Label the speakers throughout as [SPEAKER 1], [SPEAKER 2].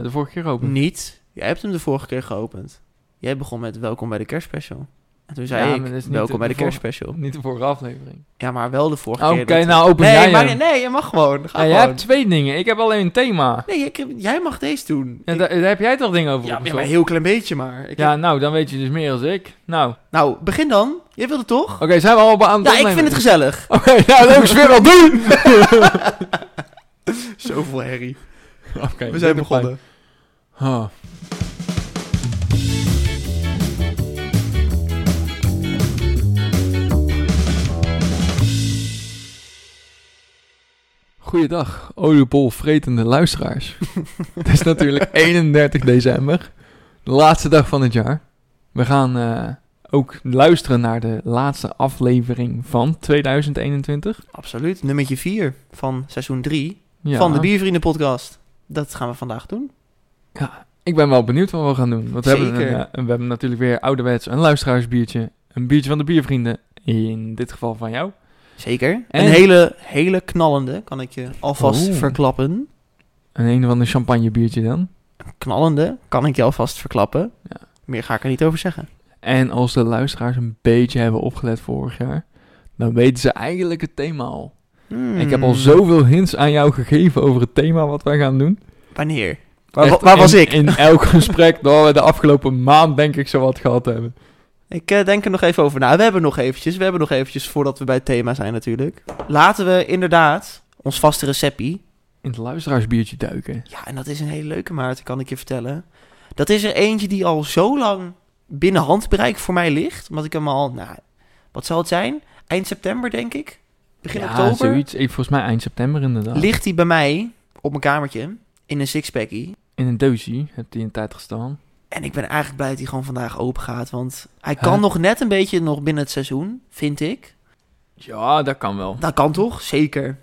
[SPEAKER 1] eh, de vorige keer geopend.
[SPEAKER 2] Niet. Jij hebt hem de vorige keer geopend. Jij begon met welkom bij de kerstspecial. En toen zei
[SPEAKER 1] Ja,
[SPEAKER 2] ik,
[SPEAKER 1] is
[SPEAKER 2] welkom
[SPEAKER 1] de-
[SPEAKER 2] bij de kerstspecial.
[SPEAKER 1] Niet de vorige aflevering.
[SPEAKER 2] Ja, maar wel de vorige
[SPEAKER 1] Oké,
[SPEAKER 2] keer. dat-
[SPEAKER 1] nou open
[SPEAKER 2] nee,
[SPEAKER 1] jij
[SPEAKER 2] maar,
[SPEAKER 1] hem.
[SPEAKER 2] nee, je mag gewoon. Ga
[SPEAKER 1] Ja, jij hebt twee dingen. Ik heb alleen een thema.
[SPEAKER 2] Nee, ik heb- jij mag deze doen.
[SPEAKER 1] En
[SPEAKER 2] Ik-
[SPEAKER 1] daar, daar heb jij toch dingen over
[SPEAKER 2] ja, maar een heel klein beetje maar. Ik
[SPEAKER 1] Ja,
[SPEAKER 2] heb-
[SPEAKER 1] nou, dan weet je dus meer dan ik. Nou, oké,
[SPEAKER 2] Nou, begin dan. Jij wilde toch?
[SPEAKER 1] zijn we al aan het
[SPEAKER 2] Ja, ik vind het gezellig.
[SPEAKER 1] Oké, nou, leuk eens weer wel doen!
[SPEAKER 2] Zoveel herrie.
[SPEAKER 1] Oké,
[SPEAKER 2] We zijn
[SPEAKER 1] is
[SPEAKER 2] begonnen.
[SPEAKER 1] Ah. Goeiedag, oliebolvretende luisteraars. Het is natuurlijk 31 december, de laatste dag van het jaar. We gaan eh, ook luisteren naar de laatste aflevering van 2021.
[SPEAKER 2] Absoluut. Nummertje 4 van seizoen 3
[SPEAKER 1] Ja,
[SPEAKER 2] van de Biervrienden podcast. Dat gaan we vandaag doen.
[SPEAKER 1] Ja, ik ben wel benieuwd wat we gaan doen. Want we hebben, een, eh, we hebben natuurlijk weer ouderwets een luisteraarsbiertje. Een biertje van de biervrienden. In dit geval van jou.
[SPEAKER 2] Zeker.
[SPEAKER 1] En-
[SPEAKER 2] Een hele, hele knallende, kan ik je alvast verklappen.
[SPEAKER 1] Een een of ander champagne biertje dan.
[SPEAKER 2] Knallende, kan ik je alvast verklappen.
[SPEAKER 1] Ja.
[SPEAKER 2] Meer ga ik er niet over zeggen.
[SPEAKER 1] En als de luisteraars een beetje hebben opgelet vorig jaar. Dan weten ze eigenlijk het thema al. Ik heb al
[SPEAKER 2] Hmm.
[SPEAKER 1] zoveel hints aan jou gegeven over het thema wat wij gaan doen.
[SPEAKER 2] Wanneer? Waar,
[SPEAKER 1] Echt
[SPEAKER 2] waar was
[SPEAKER 1] in-
[SPEAKER 2] ik?
[SPEAKER 1] In elk gesprek dat we de afgelopen maand denk ik zo wat gehad hebben.
[SPEAKER 2] Ik eh, denk er nog even over na. We hebben nog eventjes, we hebben nog eventjes voordat we bij het thema zijn natuurlijk. Laten we inderdaad ons vaste receptie.
[SPEAKER 1] In het luisteraarsbiertje duiken.
[SPEAKER 2] Ja, en dat is een hele leuke Maarten, kan ik je vertellen. Dat is er eentje die al zo lang binnen handbereik voor mij ligt. Omdat ik hem al, nou, wat zal het zijn? Eind september denk ik. Begin
[SPEAKER 1] ja,
[SPEAKER 2] oktober.
[SPEAKER 1] zoiets. Ik, volgens mij eind september inderdaad.
[SPEAKER 2] Ligt hij bij mij op mijn kamertje in een sixpackie.
[SPEAKER 1] In een doosje heeft hij een tijd gestaan.
[SPEAKER 2] En ik ben eigenlijk blij dat hij gewoon vandaag open gaat. Want hij
[SPEAKER 1] Huh?
[SPEAKER 2] kan nog net een beetje nog binnen het seizoen, vind ik.
[SPEAKER 1] Ja, dat kan wel.
[SPEAKER 2] Dat kan toch? Zeker.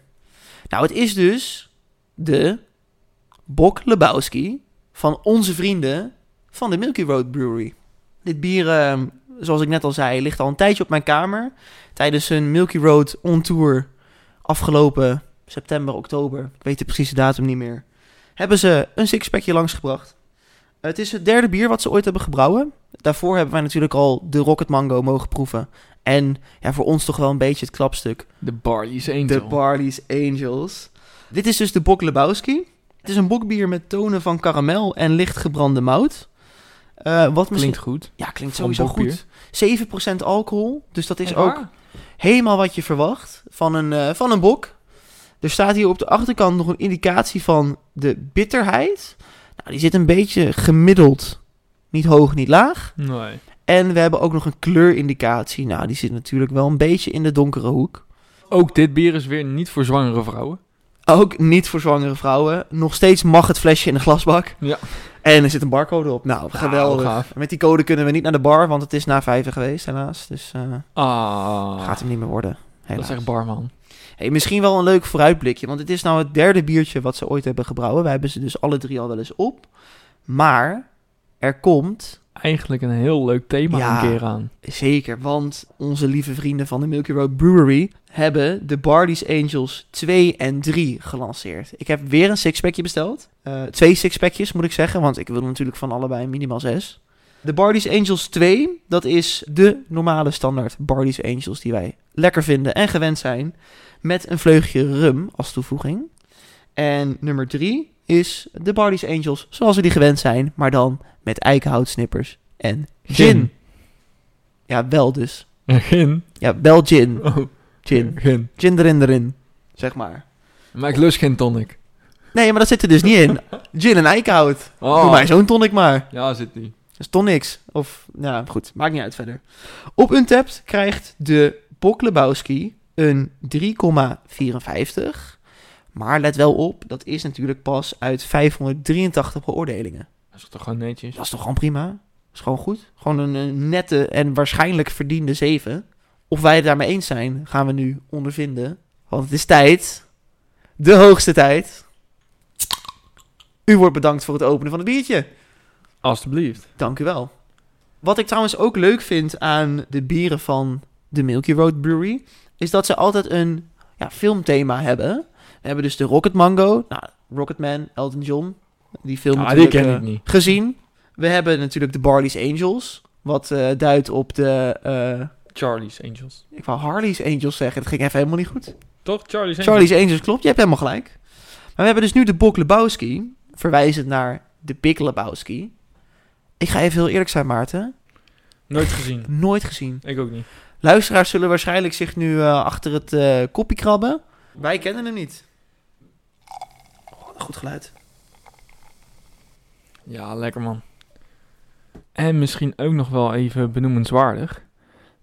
[SPEAKER 2] Nou, het is dus de Bok Lebowski van onze vrienden van de Milky Road Brewery. Dit bier, eh, zoals ik net al zei, ligt al een tijdje op mijn kamer. Tijdens een Milky Road on tour afgelopen september, oktober. Ik weet de precieze datum niet meer. Hebben ze een sixpackje langsgebracht. Het is het derde bier wat ze ooit hebben gebrouwen. Daarvoor hebben wij natuurlijk al de Rocket Mango mogen proeven. En ja, voor ons toch wel een beetje het klapstuk.
[SPEAKER 1] De Barley's Angel.
[SPEAKER 2] De Barley's Angels. Dit is dus de Bok Lebowski. Het is een bokbier met tonen van karamel en licht gebrande mout. Eh, wat.
[SPEAKER 1] Klinkt goed.
[SPEAKER 2] Ja, klinkt sowieso goed. 7% alcohol, dus dat is ook
[SPEAKER 1] waar?
[SPEAKER 2] helemaal wat je verwacht van een, eh, van een bok. Er staat hier op de achterkant nog een indicatie van de bitterheid. Nou, die zit een beetje gemiddeld. Niet hoog, niet laag.
[SPEAKER 1] Nee.
[SPEAKER 2] En we hebben ook nog een kleurindicatie. Nou, die zit natuurlijk wel een beetje in de donkere hoek.
[SPEAKER 1] Ook dit bier is weer niet voor zwangere vrouwen.
[SPEAKER 2] Ook niet voor zwangere vrouwen. Nog steeds mag het flesje in de glasbak.
[SPEAKER 1] Ja.
[SPEAKER 2] En er zit een barcode op. Nou, geweldig.
[SPEAKER 1] gaaf.
[SPEAKER 2] Met die code kunnen we niet naar de bar, want het is na vijven geweest, helaas. Dus eh,
[SPEAKER 1] Ah.
[SPEAKER 2] gaat hem niet meer worden.
[SPEAKER 1] dat is echt barman.
[SPEAKER 2] Hey, misschien wel een leuk vooruitblikje, want het is nou het derde biertje wat ze ooit hebben gebrouwen. Wij hebben ze dus alle drie al wel eens op. Maar er komt,
[SPEAKER 1] Eigenlijk een heel leuk thema
[SPEAKER 2] Ja.
[SPEAKER 1] een keer aan.
[SPEAKER 2] zeker, want onze lieve vrienden van de Milky Road Brewery hebben de Barley's Angels 2 en 3 gelanceerd. Ik heb weer een sixpackje besteld. Eh, twee sixpackjes moet ik zeggen, want ik wil natuurlijk van allebei minimaal zes. De Barley's Angels 2, dat is de normale standaard Barley's Angels die wij lekker vinden en gewend zijn. Met een vleugje rum als toevoeging. En nummer 3 is de Barley's Angels zoals we die gewend zijn, maar dan met eikenhoutsnippers en gin. Ja, wel dus.
[SPEAKER 1] Gin.
[SPEAKER 2] Ja, wel gin.
[SPEAKER 1] Oh,
[SPEAKER 2] Gin.
[SPEAKER 1] Gin.
[SPEAKER 2] Gin erin erin, zeg maar.
[SPEAKER 1] Maar ik lust geen tonic.
[SPEAKER 2] Nee, maar dat zit er dus niet in. Gin en eikenhout.
[SPEAKER 1] Oh.
[SPEAKER 2] Doe mij zo'n tonic maar.
[SPEAKER 1] Ja, zit
[SPEAKER 2] is toch niks. Of, ja, goed. Maakt niet uit verder. Op Untapped krijgt de Bok Lebowski een 3,54. Maar let wel op, dat is natuurlijk pas uit 583 beoordelingen.
[SPEAKER 1] Dat is toch gewoon netjes?
[SPEAKER 2] Dat is toch gewoon prima? Dat is gewoon goed. Gewoon een, een nette en waarschijnlijk verdiende 7. Of wij het daarmee eens zijn, gaan we nu ondervinden. Want het is tijd. De hoogste tijd. U wordt bedankt voor het openen van het biertje.
[SPEAKER 1] Alsjeblieft.
[SPEAKER 2] Dank u wel. Wat ik trouwens ook leuk vind aan de bieren van de Milky Road Brewery... is dat ze altijd een ja, filmthema hebben. We hebben dus de Rocket Mango. Nou, Rocketman, Elton John. Die film
[SPEAKER 1] Ah, die
[SPEAKER 2] natuurlijk,
[SPEAKER 1] ken ik niet.
[SPEAKER 2] gezien. We hebben natuurlijk de Barley's Angels. Wat eh, duidt op de... eh,
[SPEAKER 1] Charlie's Angels.
[SPEAKER 2] ik wou Harley's Angels zeggen. Dat ging even helemaal niet goed.
[SPEAKER 1] Toch? Charlie's Angels?
[SPEAKER 2] Charlie's Angels, klopt. Je hebt helemaal gelijk. Maar we hebben dus nu de Bok Lebowski. Verwijzend naar de Big Lebowski. Ik ga even heel eerlijk zijn, Maarten.
[SPEAKER 1] Nooit gezien.
[SPEAKER 2] Nooit gezien.
[SPEAKER 1] Ik ook niet.
[SPEAKER 2] Luisteraars zullen waarschijnlijk zich nu eh, achter het eh koppie krabben. Wij kennen hem niet. Oh, goed geluid.
[SPEAKER 1] Ja, lekker man. En misschien ook nog wel even benoemenswaardig.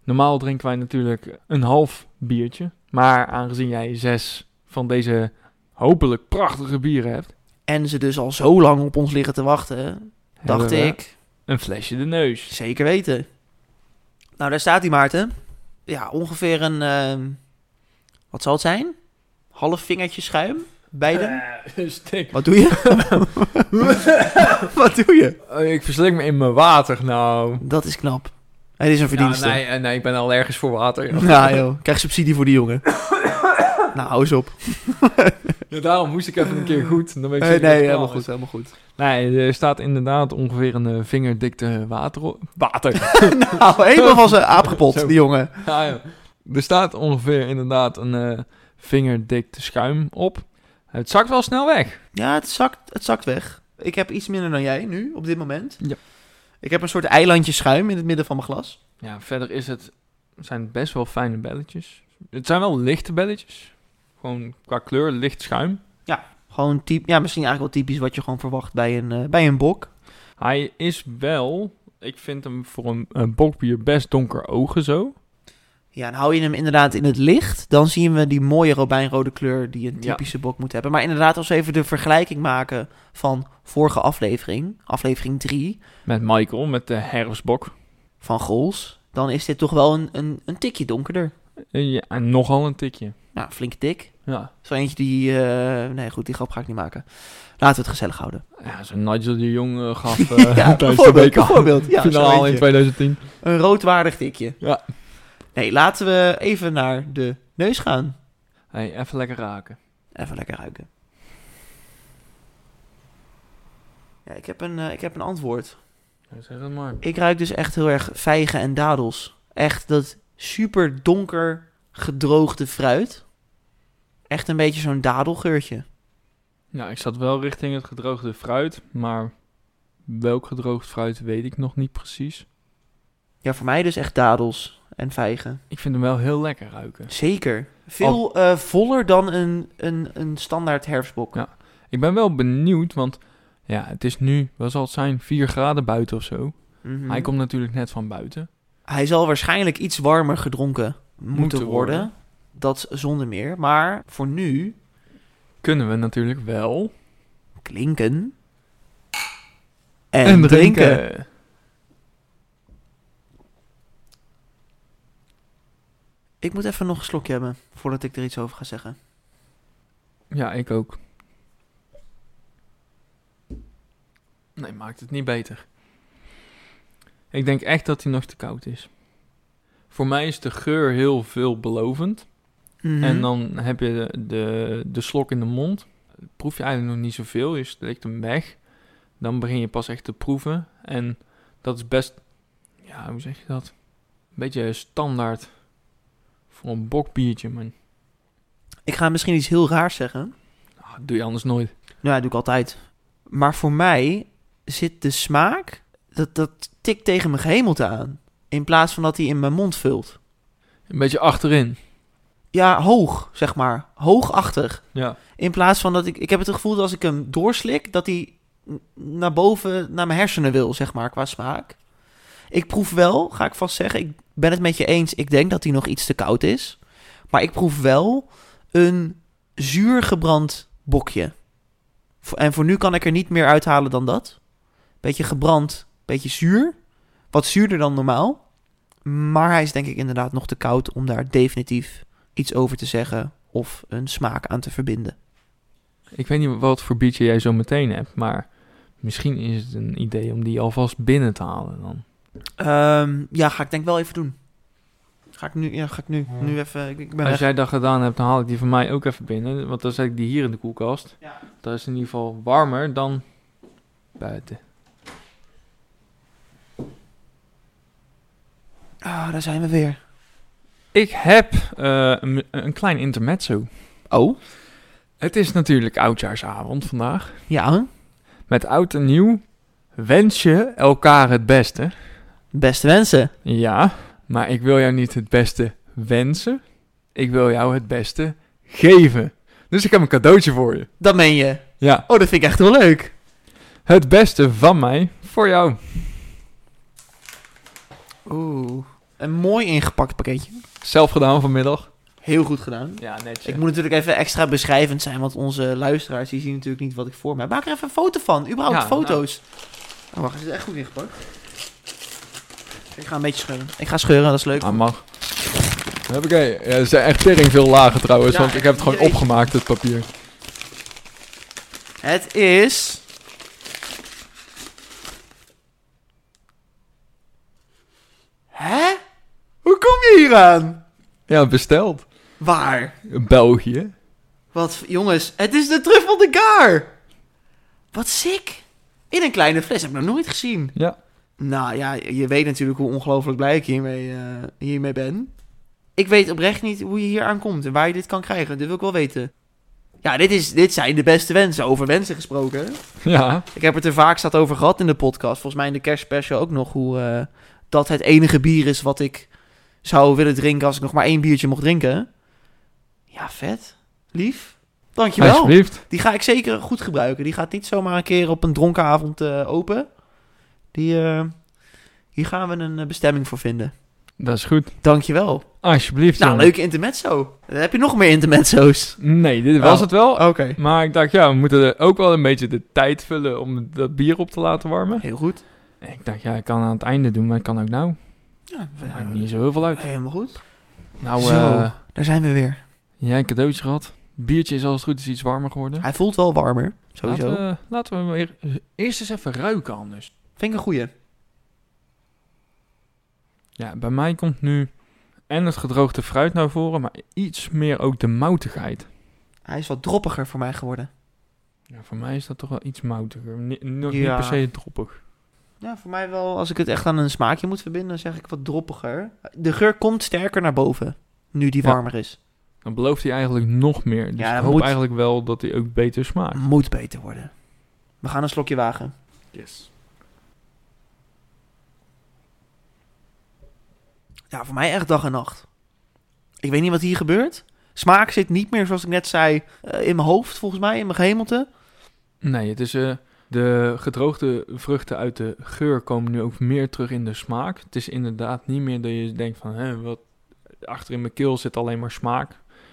[SPEAKER 1] Normaal drinken wij natuurlijk een half biertje. Maar aangezien jij zes van deze hopelijk prachtige bieren hebt,
[SPEAKER 2] En ze dus al zo lang op ons liggen te wachten, dacht ik,
[SPEAKER 1] een flesje de neus.
[SPEAKER 2] zeker weten. Nou, daar staat hij, Maarten. Ja, ongeveer een, ehm, wat zal het zijn? Half vingertje schuim, beide.
[SPEAKER 1] Stik.
[SPEAKER 2] Wat doe je? wat doe je?
[SPEAKER 1] Oh, ik verslik me in mijn water nou.
[SPEAKER 2] Dat is knap. Het is een verdienste.
[SPEAKER 1] Ja, nee, eh, nee, ik ben allergisch voor water. joh.
[SPEAKER 2] Nou joh, krijg subsidie voor die jongen. nou, hou eens op.
[SPEAKER 1] Ja, daarom moest ik even een keer goed. Dan ben ik
[SPEAKER 2] Nee, helemaal goed, helemaal goed.
[SPEAKER 1] Nee, er staat inderdaad ongeveer een eh, vingerdikte water op. Water.
[SPEAKER 2] nou, helemaal van zijn aap kapot, die jongen.
[SPEAKER 1] ja, ja. Er staat ongeveer inderdaad een eh, vingerdikte schuim op. Het zakt wel snel weg.
[SPEAKER 2] Ja, het zakt, het zakt weg. Ik heb iets minder dan jij nu, op dit moment.
[SPEAKER 1] Ja.
[SPEAKER 2] Ik heb een soort eilandje schuim in het midden van mijn glas.
[SPEAKER 1] Ja, verder is het, zijn het best wel fijne belletjes. Het zijn wel lichte belletjes. Gewoon qua kleur licht schuim.
[SPEAKER 2] Gewoon typ, ja, misschien eigenlijk wel typisch wat je gewoon verwacht bij een, eh, bij een bok.
[SPEAKER 1] Hij is wel, ik vind hem voor een, een bokbier best donker ogen zo.
[SPEAKER 2] Ja, en hou je hem inderdaad in het licht, dan zien we die mooie robijnrode kleur die een
[SPEAKER 1] Ja.
[SPEAKER 2] typische bok moet hebben. Maar inderdaad, als we even de vergelijking maken van vorige aflevering, aflevering 3
[SPEAKER 1] Met Michael, met de herfstbok.
[SPEAKER 2] van Gols, dan is dit toch wel een, een, een tikje donkerder.
[SPEAKER 1] En Ja, en nogal een tikje.
[SPEAKER 2] Nou, flink dik.
[SPEAKER 1] Ja,
[SPEAKER 2] Zo eentje die, eh, nee goed, die grap ga ik niet maken. Laten we het gezellig houden.
[SPEAKER 1] ja zo'n Nigel de Jong eh, gaf eh
[SPEAKER 2] Ja, bijvoorbeeld, bijvoorbeeld. Ja, zo
[SPEAKER 1] finale in
[SPEAKER 2] eentje.
[SPEAKER 1] 2010.
[SPEAKER 2] Een roodwaardig tikje.
[SPEAKER 1] Ja.
[SPEAKER 2] Nee, laten we even naar de neus gaan.
[SPEAKER 1] Hey, even lekker raken.
[SPEAKER 2] Even lekker ruiken. Ja, ik heb een, ik heb een antwoord.
[SPEAKER 1] Zeg het maar.
[SPEAKER 2] Ik ruik dus echt heel erg vijgen en dadels. Echt dat super donker gedroogde fruit. Echt een beetje zo'n dadelgeurtje.
[SPEAKER 1] Ja, ik zat wel richting het gedroogde fruit, maar welk gedroogd fruit weet ik nog niet precies.
[SPEAKER 2] Ja, voor mij dus echt dadels en vijgen.
[SPEAKER 1] Ik vind hem wel heel lekker ruiken.
[SPEAKER 2] Zeker. Veel eh, voller dan een, een, een standaard herfstbok.
[SPEAKER 1] Ja. Ik ben wel benieuwd, want ja, het is nu, wat zal het zijn, 4 graden buiten of zo.
[SPEAKER 2] Mhm.
[SPEAKER 1] Hij komt natuurlijk net van buiten.
[SPEAKER 2] Hij zal waarschijnlijk iets warmer gedronken moeten,
[SPEAKER 1] Moeten
[SPEAKER 2] worden.
[SPEAKER 1] worden.
[SPEAKER 2] Dat zonder meer. Maar voor nu
[SPEAKER 1] Kunnen we natuurlijk wel.
[SPEAKER 2] klinken en, drinken. Ik moet even nog een slokje hebben voordat ik er iets over ga zeggen.
[SPEAKER 1] Ja, ik ook. Nee, maakt het niet beter. Ik denk echt dat hij nog te koud is. Voor mij is de geur heel veelbelovend.
[SPEAKER 2] Mhm.
[SPEAKER 1] En dan heb je de, de, de slok in de mond. Proef je eigenlijk nog niet zoveel. Je steekt hem weg. Dan begin je pas echt te proeven. En dat is best, ja, hoe zeg je dat? Een beetje standaard voor een bokbiertje, man.
[SPEAKER 2] Ik ga misschien iets heel raars zeggen.
[SPEAKER 1] Ah, doe je anders nooit.
[SPEAKER 2] Nou, dat doe ik altijd. Maar voor mij zit de smaak, dat, dat tikt tegen mijn gehemelte aan. In plaats van dat hij in mijn mond vult.
[SPEAKER 1] Een beetje achterin.
[SPEAKER 2] Ja, hoog, zeg maar. Hoogachtig.
[SPEAKER 1] Ja.
[SPEAKER 2] In plaats van dat ik... Ik heb het gevoel dat als ik hem doorslik, dat hij naar boven, naar mijn hersenen wil, zeg maar, qua smaak. Ik proef wel, ga ik vast zeggen, ik ben het met je eens. Ik denk dat hij nog iets te koud is. Maar ik proef wel een zuur gebrand bokje. En voor nu kan ik er niet meer uithalen dan dat. Beetje gebrand, beetje zuur. Wat zuurder dan normaal. Maar hij is denk ik inderdaad nog te koud om daar definitief iets over te zeggen of een smaak aan te verbinden.
[SPEAKER 1] Ik weet niet wat voor biertje jij zo meteen hebt, maar misschien is het een idee om die alvast binnen te halen dan.
[SPEAKER 2] Ehm, ja, ga ik denk wel even doen. Ga ik nu, ja, ga ik nu, nu even, ik, ik ben
[SPEAKER 1] Als jij dat gedaan hebt, dan haal ik die van mij ook even binnen, want dan zet ik die hier in de koelkast.
[SPEAKER 2] Ja.
[SPEAKER 1] Dat is in ieder geval warmer dan buiten.
[SPEAKER 2] Ah, daar zijn we weer.
[SPEAKER 1] Ik heb eh, een, een klein intermezzo.
[SPEAKER 2] Oh?
[SPEAKER 1] Het is natuurlijk oudjaarsavond vandaag.
[SPEAKER 2] Ja,
[SPEAKER 1] Met oud en nieuw wens je elkaar het beste.
[SPEAKER 2] beste wensen.
[SPEAKER 1] Ja, maar ik wil jou niet het beste wensen. Ik wil jou het beste geven. Dus ik heb een cadeautje voor je.
[SPEAKER 2] Dat meen je.
[SPEAKER 1] Ja,
[SPEAKER 2] Oh, dat vind ik echt wel leuk.
[SPEAKER 1] het beste van mij voor jou.
[SPEAKER 2] Oeh. Een mooi ingepakt pakketje.
[SPEAKER 1] Zelf gedaan vanmiddag.
[SPEAKER 2] Heel goed gedaan.
[SPEAKER 1] Ja, netjes.
[SPEAKER 2] Ik moet natuurlijk even extra beschrijvend zijn, want onze luisteraars die zien natuurlijk niet wat ik voor me heb. Maak er even een foto van, überhaupt
[SPEAKER 1] Ja,
[SPEAKER 2] foto's. Oh, wacht, is het echt goed ingepakt? Ik ga een beetje scheuren. Ik ga scheuren, dat is leuk.
[SPEAKER 1] Ah, mag. Huppakee. Ja, er zijn echt tering veel lagen trouwens,
[SPEAKER 2] Ja,
[SPEAKER 1] want ik heb het gewoon
[SPEAKER 2] jeetje.
[SPEAKER 1] opgemaakt, het papier.
[SPEAKER 2] Het is... Hè? Hoe kom je hier aan?
[SPEAKER 1] Ja, besteld.
[SPEAKER 2] Waar?
[SPEAKER 1] België.
[SPEAKER 2] Wat, jongens, het is de truffel de gaar. Wat sick. In een kleine fles, heb ik nog nooit gezien.
[SPEAKER 1] Ja.
[SPEAKER 2] Nou ja, je weet natuurlijk hoe ongelooflijk blij ik hiermee, eh, hiermee ben. Ik weet oprecht niet hoe je hier aankomt en waar je dit kan krijgen. Dit wil ik wel weten. Ja, dit, is, dit zijn de beste wensen. Over wensen gesproken.
[SPEAKER 1] Ja.
[SPEAKER 2] Ik heb het er vaak staat over gehad in de podcast. Volgens mij in de kerstspecial ook nog. Hoe eh, dat het enige bier is wat ik zou willen drinken als ik nog maar één biertje mocht drinken. Ja, vet. Lief. Dankjewel.
[SPEAKER 1] Alsjeblieft.
[SPEAKER 2] Die ga ik zeker goed gebruiken. Die gaat niet zomaar een keer op een dronken avond eh, open. Die, eh, hier gaan we een eh, bestemming voor vinden.
[SPEAKER 1] Dat is goed.
[SPEAKER 2] Dankjewel.
[SPEAKER 1] Alsjeblieft.
[SPEAKER 2] Nou,
[SPEAKER 1] jongen.
[SPEAKER 2] leuke intermezzo. Dan heb je nog meer intermezzo's.
[SPEAKER 1] Nee, dit was
[SPEAKER 2] Oh.
[SPEAKER 1] het wel.
[SPEAKER 2] Oké.
[SPEAKER 1] Maar ik dacht, ja, we moeten er ook wel een beetje de tijd vullen om dat bier op te laten warmen.
[SPEAKER 2] Heel goed.
[SPEAKER 1] En ik dacht, ja, ik kan aan het einde doen, maar ik kan ook nou.
[SPEAKER 2] Ja,
[SPEAKER 1] Maakt niet zo heel veel uit.
[SPEAKER 2] helemaal goed.
[SPEAKER 1] Nou,
[SPEAKER 2] Zo.
[SPEAKER 1] eh
[SPEAKER 2] Daar zijn we weer.
[SPEAKER 1] jij een cadeautje gehad. Biertje is als het goed is iets warmer geworden.
[SPEAKER 2] Hij voelt wel warmer. Sowieso.
[SPEAKER 1] Laten we, laten we hem weer eerst eens even ruiken anders.
[SPEAKER 2] Vind ik een goeie.
[SPEAKER 1] Ja, bij mij komt nu en het gedroogde fruit naar voren, maar iets meer ook de moutigheid.
[SPEAKER 2] Hij is wat droppiger voor mij geworden.
[SPEAKER 1] Ja, voor mij is dat toch wel iets moutiger. Nog
[SPEAKER 2] Ja.
[SPEAKER 1] niet per se droppig.
[SPEAKER 2] Ja, voor mij wel. Als ik het echt aan een smaakje moet verbinden, dan zeg ik wat droppiger. De geur komt sterker naar boven. Nu die
[SPEAKER 1] Ja.
[SPEAKER 2] warmer is.
[SPEAKER 1] Dan belooft hij eigenlijk nog meer. Dus
[SPEAKER 2] Ja,
[SPEAKER 1] ik hoop
[SPEAKER 2] moet-
[SPEAKER 1] eigenlijk wel dat hij ook beter smaakt.
[SPEAKER 2] Moet beter worden. We gaan een slokje wagen.
[SPEAKER 1] Yes.
[SPEAKER 2] Ja, voor mij echt dag en nacht. Ik weet niet wat hier gebeurt. Smaak zit niet meer, zoals ik net zei, eh, in mijn hoofd, volgens mij, in mijn gehemelte.
[SPEAKER 1] Nee, het is... eh, de gedroogde vruchten uit de geur komen nu ook meer terug in de smaak. Het is inderdaad niet meer dat je denkt van... Hè, wat, achter in mijn keel zit alleen maar smaak.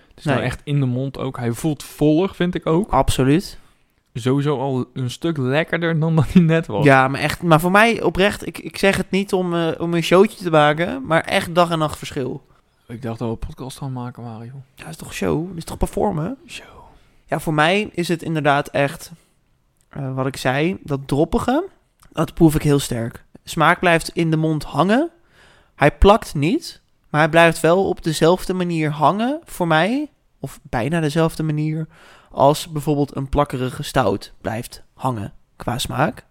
[SPEAKER 1] Het is nou echt in de mond ook. Hij voelt voller, vind ik ook.
[SPEAKER 2] Absoluut.
[SPEAKER 1] Sowieso al een stuk lekkerder dan dat hij net was.
[SPEAKER 2] Ja, maar echt, maar voor mij oprecht, ik, ik zeg het niet om, eh, om een showtje te maken, maar echt dag en nacht verschil.
[SPEAKER 1] Ik dacht dat we een podcast gaan maken waren, joh.
[SPEAKER 2] Ja, dat is toch show? Dat is toch performen?
[SPEAKER 1] Zo.
[SPEAKER 2] Ja, voor mij is het inderdaad echt, eh, wat ik zei, dat droppige, dat proef ik heel sterk. Smaak blijft in de mond hangen. Hij plakt niet, maar hij blijft wel op dezelfde manier hangen voor mij, of bijna dezelfde manier, als bijvoorbeeld een plakkerige stout blijft hangen qua smaak.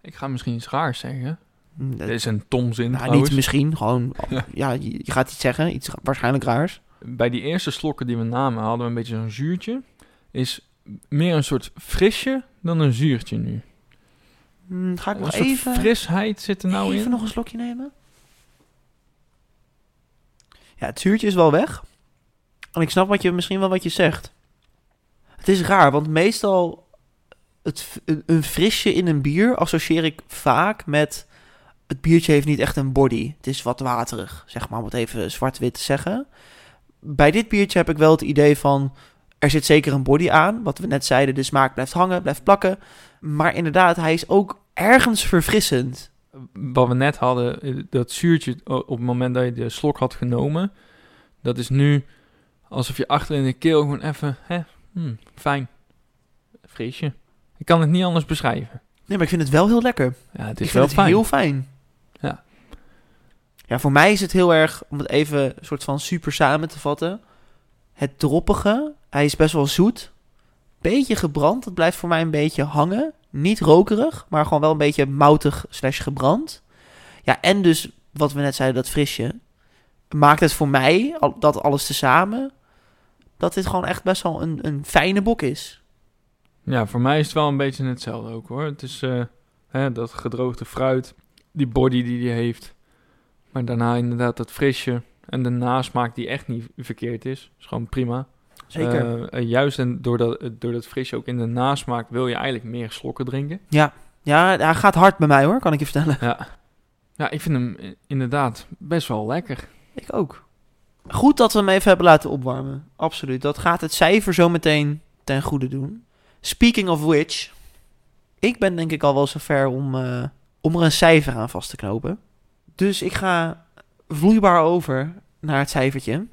[SPEAKER 1] Ik ga misschien iets raars zeggen.
[SPEAKER 2] Mm,
[SPEAKER 1] Dit is een tomzin
[SPEAKER 2] nou, niet misschien, gewoon,
[SPEAKER 1] Ja.
[SPEAKER 2] ja, je, je gaat iets zeggen, iets waarschijnlijk raars.
[SPEAKER 1] Bij die eerste slokken die we namen hadden we een beetje zo'n zuurtje. Is meer een soort frisje dan een zuurtje nu.
[SPEAKER 2] Mm, ga ik nog even...
[SPEAKER 1] frisheid zit er nou
[SPEAKER 2] Even
[SPEAKER 1] in.
[SPEAKER 2] nog een slokje nemen. Ja, het zuurtje is wel weg. En ik snap wat je, misschien wel wat je zegt. Het is raar, want meestal het, een frisje in een bier associeer ik vaak met... Het biertje heeft niet echt een body. Het is wat waterig, zeg maar, om het even zwart-wit te zeggen. Bij dit biertje heb ik wel het idee van... Er zit zeker een body aan. Wat we net zeiden, de smaak blijft hangen, blijft plakken. Maar inderdaad, hij is ook ergens verfrissend.
[SPEAKER 1] Wat we net hadden, eh, dat zuurtje o- op het moment dat je de slok had genomen. Dat is nu alsof je achter in de keel gewoon even, hè, hmm, fijn, frisje. Ik kan het niet anders beschrijven.
[SPEAKER 2] Nee, maar ik vind het wel heel lekker.
[SPEAKER 1] Ja, het
[SPEAKER 2] ik
[SPEAKER 1] is
[SPEAKER 2] vind
[SPEAKER 1] wel
[SPEAKER 2] het
[SPEAKER 1] fijn.
[SPEAKER 2] heel fijn.
[SPEAKER 1] Ja.
[SPEAKER 2] Ja, voor mij is het heel erg, om het even een soort van super samen te vatten. Het droppige, hij is best wel zoet. Beetje gebrand, het blijft voor mij een beetje hangen. Niet rokerig, maar gewoon wel een beetje moutig slash gebrand. Ja, en dus wat we net zeiden, dat frisje. Maakt het voor mij, dat alles tezamen, dat dit gewoon echt best wel een, een fijne bok is.
[SPEAKER 1] Ja, voor mij is het wel een beetje hetzelfde ook hoor. Het is eh, hè, dat gedroogde fruit, die body die die heeft. Maar daarna inderdaad dat frisje. En de nasmaak die echt niet verkeerd is. Is gewoon prima.
[SPEAKER 2] Zeker.
[SPEAKER 1] Eh, juist en door dat, door dat frisje ook in de nasmaak wil je eigenlijk meer slokken drinken.
[SPEAKER 2] ja, hij gaat hard bij mij hoor, kan ik je vertellen.
[SPEAKER 1] Ja. Ja, ik vind hem inderdaad best wel lekker.
[SPEAKER 2] Ik ook. Goed dat we hem even hebben laten opwarmen. Absoluut. Dat gaat het cijfer zo meteen ten goede doen. Speaking of which. Ik ben denk ik al wel zover om, eh, om er een cijfer aan vast te knopen. Dus ik ga vloeibaar over naar het cijfertje.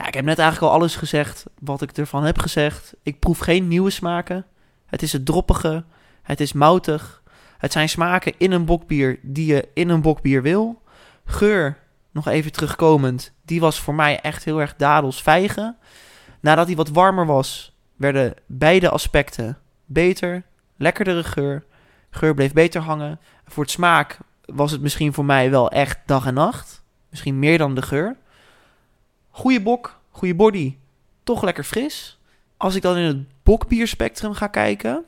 [SPEAKER 2] Ja, ik heb net eigenlijk al alles gezegd wat ik ervan heb gezegd. Ik proef geen nieuwe smaken. Het is het droppige. Het is moutig. Het zijn smaken in een bokbier die je in een bokbier wil. Geur nog even terugkomend, die was voor mij echt heel erg dadels vijgen. Nadat hij wat warmer was, werden beide aspecten beter. Lekkerdere geur. Geur bleef beter hangen. Voor het smaak was het misschien voor mij wel echt dag en nacht. Misschien meer dan de geur. Goeie bok, goede body. Toch lekker fris. Als ik dan in het bokbierspectrum ga kijken,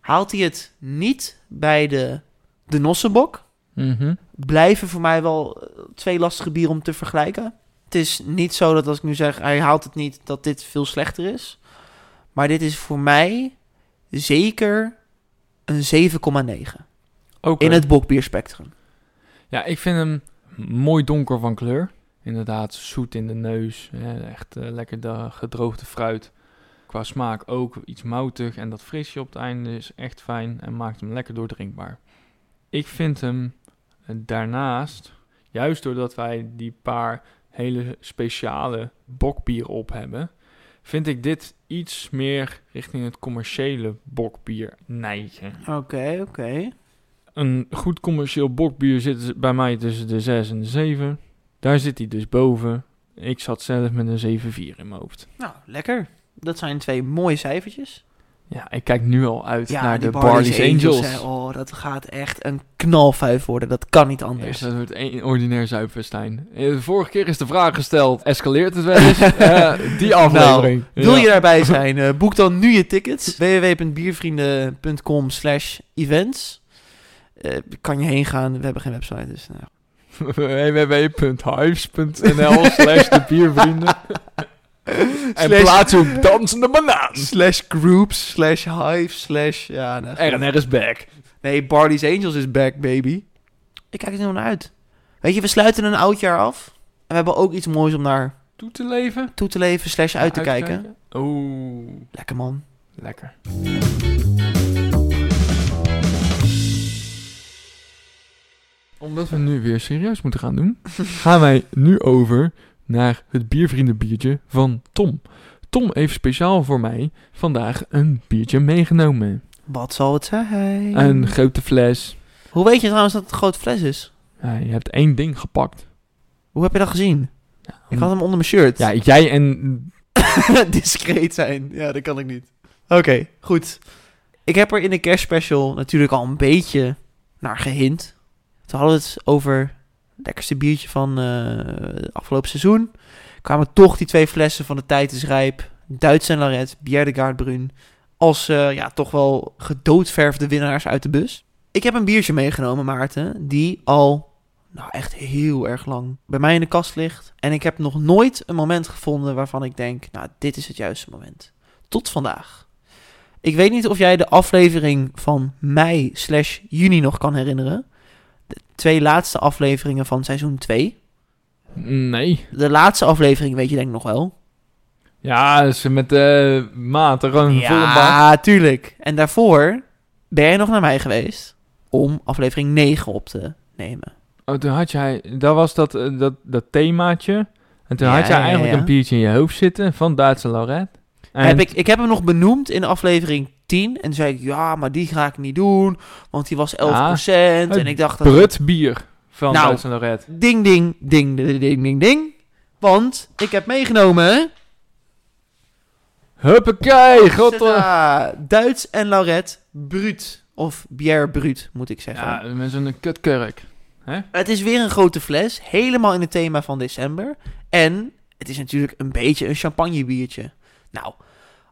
[SPEAKER 2] haalt hij het niet bij de, de Nossenbok
[SPEAKER 1] Mhm.
[SPEAKER 2] blijven voor mij wel eh, twee lastige bieren om te vergelijken. Het is niet zo dat als ik nu zeg, hij haalt het niet, dat dit veel slechter is. Maar dit is voor mij zeker een 7,9
[SPEAKER 1] Oké.
[SPEAKER 2] in het bokbierspectrum.
[SPEAKER 1] Ja, ik vind hem mooi donker van kleur. Inderdaad, zoet in de neus. Hè, echt eh, lekker de gedroogde fruit. Qua smaak ook iets moutig. En dat frisje op het einde is echt fijn en maakt hem lekker doordrinkbaar. Ik vind hem eh, daarnaast, juist doordat wij die paar hele speciale bokbier op hebben, vind ik dit iets meer richting het commerciële bokbier neigen.
[SPEAKER 2] Oké, oké.
[SPEAKER 1] Een goed commercieel bokbier zit bij mij tussen de 6 en de 7. Daar zit hij dus boven. Ik zat zelf met een 7-4 in mijn hoofd.
[SPEAKER 2] Nou, lekker. Dat zijn twee mooie cijfertjes.
[SPEAKER 1] Ja, ik kijk nu al uit naar de Barley's Angels.
[SPEAKER 2] Oh, dat gaat echt een knalfuif worden. Dat kan niet anders.
[SPEAKER 1] dat wordt één ordinair zuipfestijn. Eh, De vorige keer is de vraag gesteld, escaleert het wel eens? Eh, die aflevering.
[SPEAKER 2] Nou, Wil
[SPEAKER 1] Ja.
[SPEAKER 2] je daarbij zijn? eh, boek dan nu je tickets. www.biervrienden.com slash events. Kan je heen gaan. We hebben geen website. Dus, nou.
[SPEAKER 1] www.hives.nl slash de biervrienden. en
[SPEAKER 2] Slash-
[SPEAKER 1] plaats uw dansende banaan.
[SPEAKER 2] slash groups, slash hive, slash... Ja, nou,
[SPEAKER 1] RNR is back.
[SPEAKER 2] Nee, Barley's Angels is back, baby. Ik kijk er nu naar uit. Weet je, we sluiten een oud jaar af. En we hebben ook iets moois om naar
[SPEAKER 1] Toe te leven.
[SPEAKER 2] toe te leven, slash uit te kijken.
[SPEAKER 1] Oeh,
[SPEAKER 2] Lekker man.
[SPEAKER 1] lekker. Omdat we nu weer serieus moeten gaan doen, gaan wij nu over naar het biervriendenbiertje van Tom. Tom heeft speciaal voor mij vandaag een biertje meegenomen.
[SPEAKER 2] Wat zal het zijn?
[SPEAKER 1] Een grote fles.
[SPEAKER 2] Hoe weet je trouwens dat het een grote fles is?
[SPEAKER 1] Ja, je hebt één ding gepakt.
[SPEAKER 2] Hoe heb je dat gezien?
[SPEAKER 1] Ja,
[SPEAKER 2] Ik had hem onder mijn shirt.
[SPEAKER 1] ja jij en...
[SPEAKER 2] discreet zijn. Ja, dat kan ik niet. Oké, goed. Ik heb er in de kerstspecial natuurlijk al een beetje naar gehint. Toen hadden we het over het lekkerste biertje van eh, het afgelopen seizoen. Kwamen toch die twee flessen van de Tijd is Rijp. Duits en Laret, Bière de Gaardbrun. Als eh, ja, toch wel gedoodverfde winnaars uit de bus. Ik heb een biertje meegenomen, Maarten. Die al nou, echt heel erg lang bij mij in de kast ligt. En ik heb nog nooit een moment gevonden waarvan ik denk, nou, dit is het juiste moment. Tot vandaag. Ik weet niet of jij de aflevering van mei slash juni nog kan herinneren. De twee laatste afleveringen van seizoen 2.
[SPEAKER 1] Nee.
[SPEAKER 2] De laatste aflevering weet je denk ik nog wel.
[SPEAKER 1] Ja, dus met de maat, er gewoon volle bak.
[SPEAKER 2] Ja, tuurlijk. En daarvoor ben jij nog naar mij geweest om aflevering 9 op te nemen.
[SPEAKER 1] Oh, toen had jij, dat was dat, eh, dat, dat themaatje. En toen
[SPEAKER 2] Ja,
[SPEAKER 1] had jij
[SPEAKER 2] ja,
[SPEAKER 1] eigenlijk
[SPEAKER 2] ja.
[SPEAKER 1] een biertje in je hoofd zitten van Duitse Lauret. En
[SPEAKER 2] Heb ik, ik heb hem nog benoemd in aflevering 10. En toen zei ik, ja, maar die ga ik niet doen. Want die was 11%. en ik dacht... dat-
[SPEAKER 1] Brut bier van
[SPEAKER 2] Nou.
[SPEAKER 1] Duitse Lauret.
[SPEAKER 2] Ding, ding, ding, ding, ding, ding, ding. Want ik heb meegenomen...
[SPEAKER 1] Huppakee, god. eh.
[SPEAKER 2] Duits en Lauret Bruut. Of Bière Brut, moet ik zeggen.
[SPEAKER 1] Ja, met zo'n kutkurk.
[SPEAKER 2] Het is weer een grote fles, helemaal in het thema van december. En het is natuurlijk een beetje een champagnebiertje. Nou,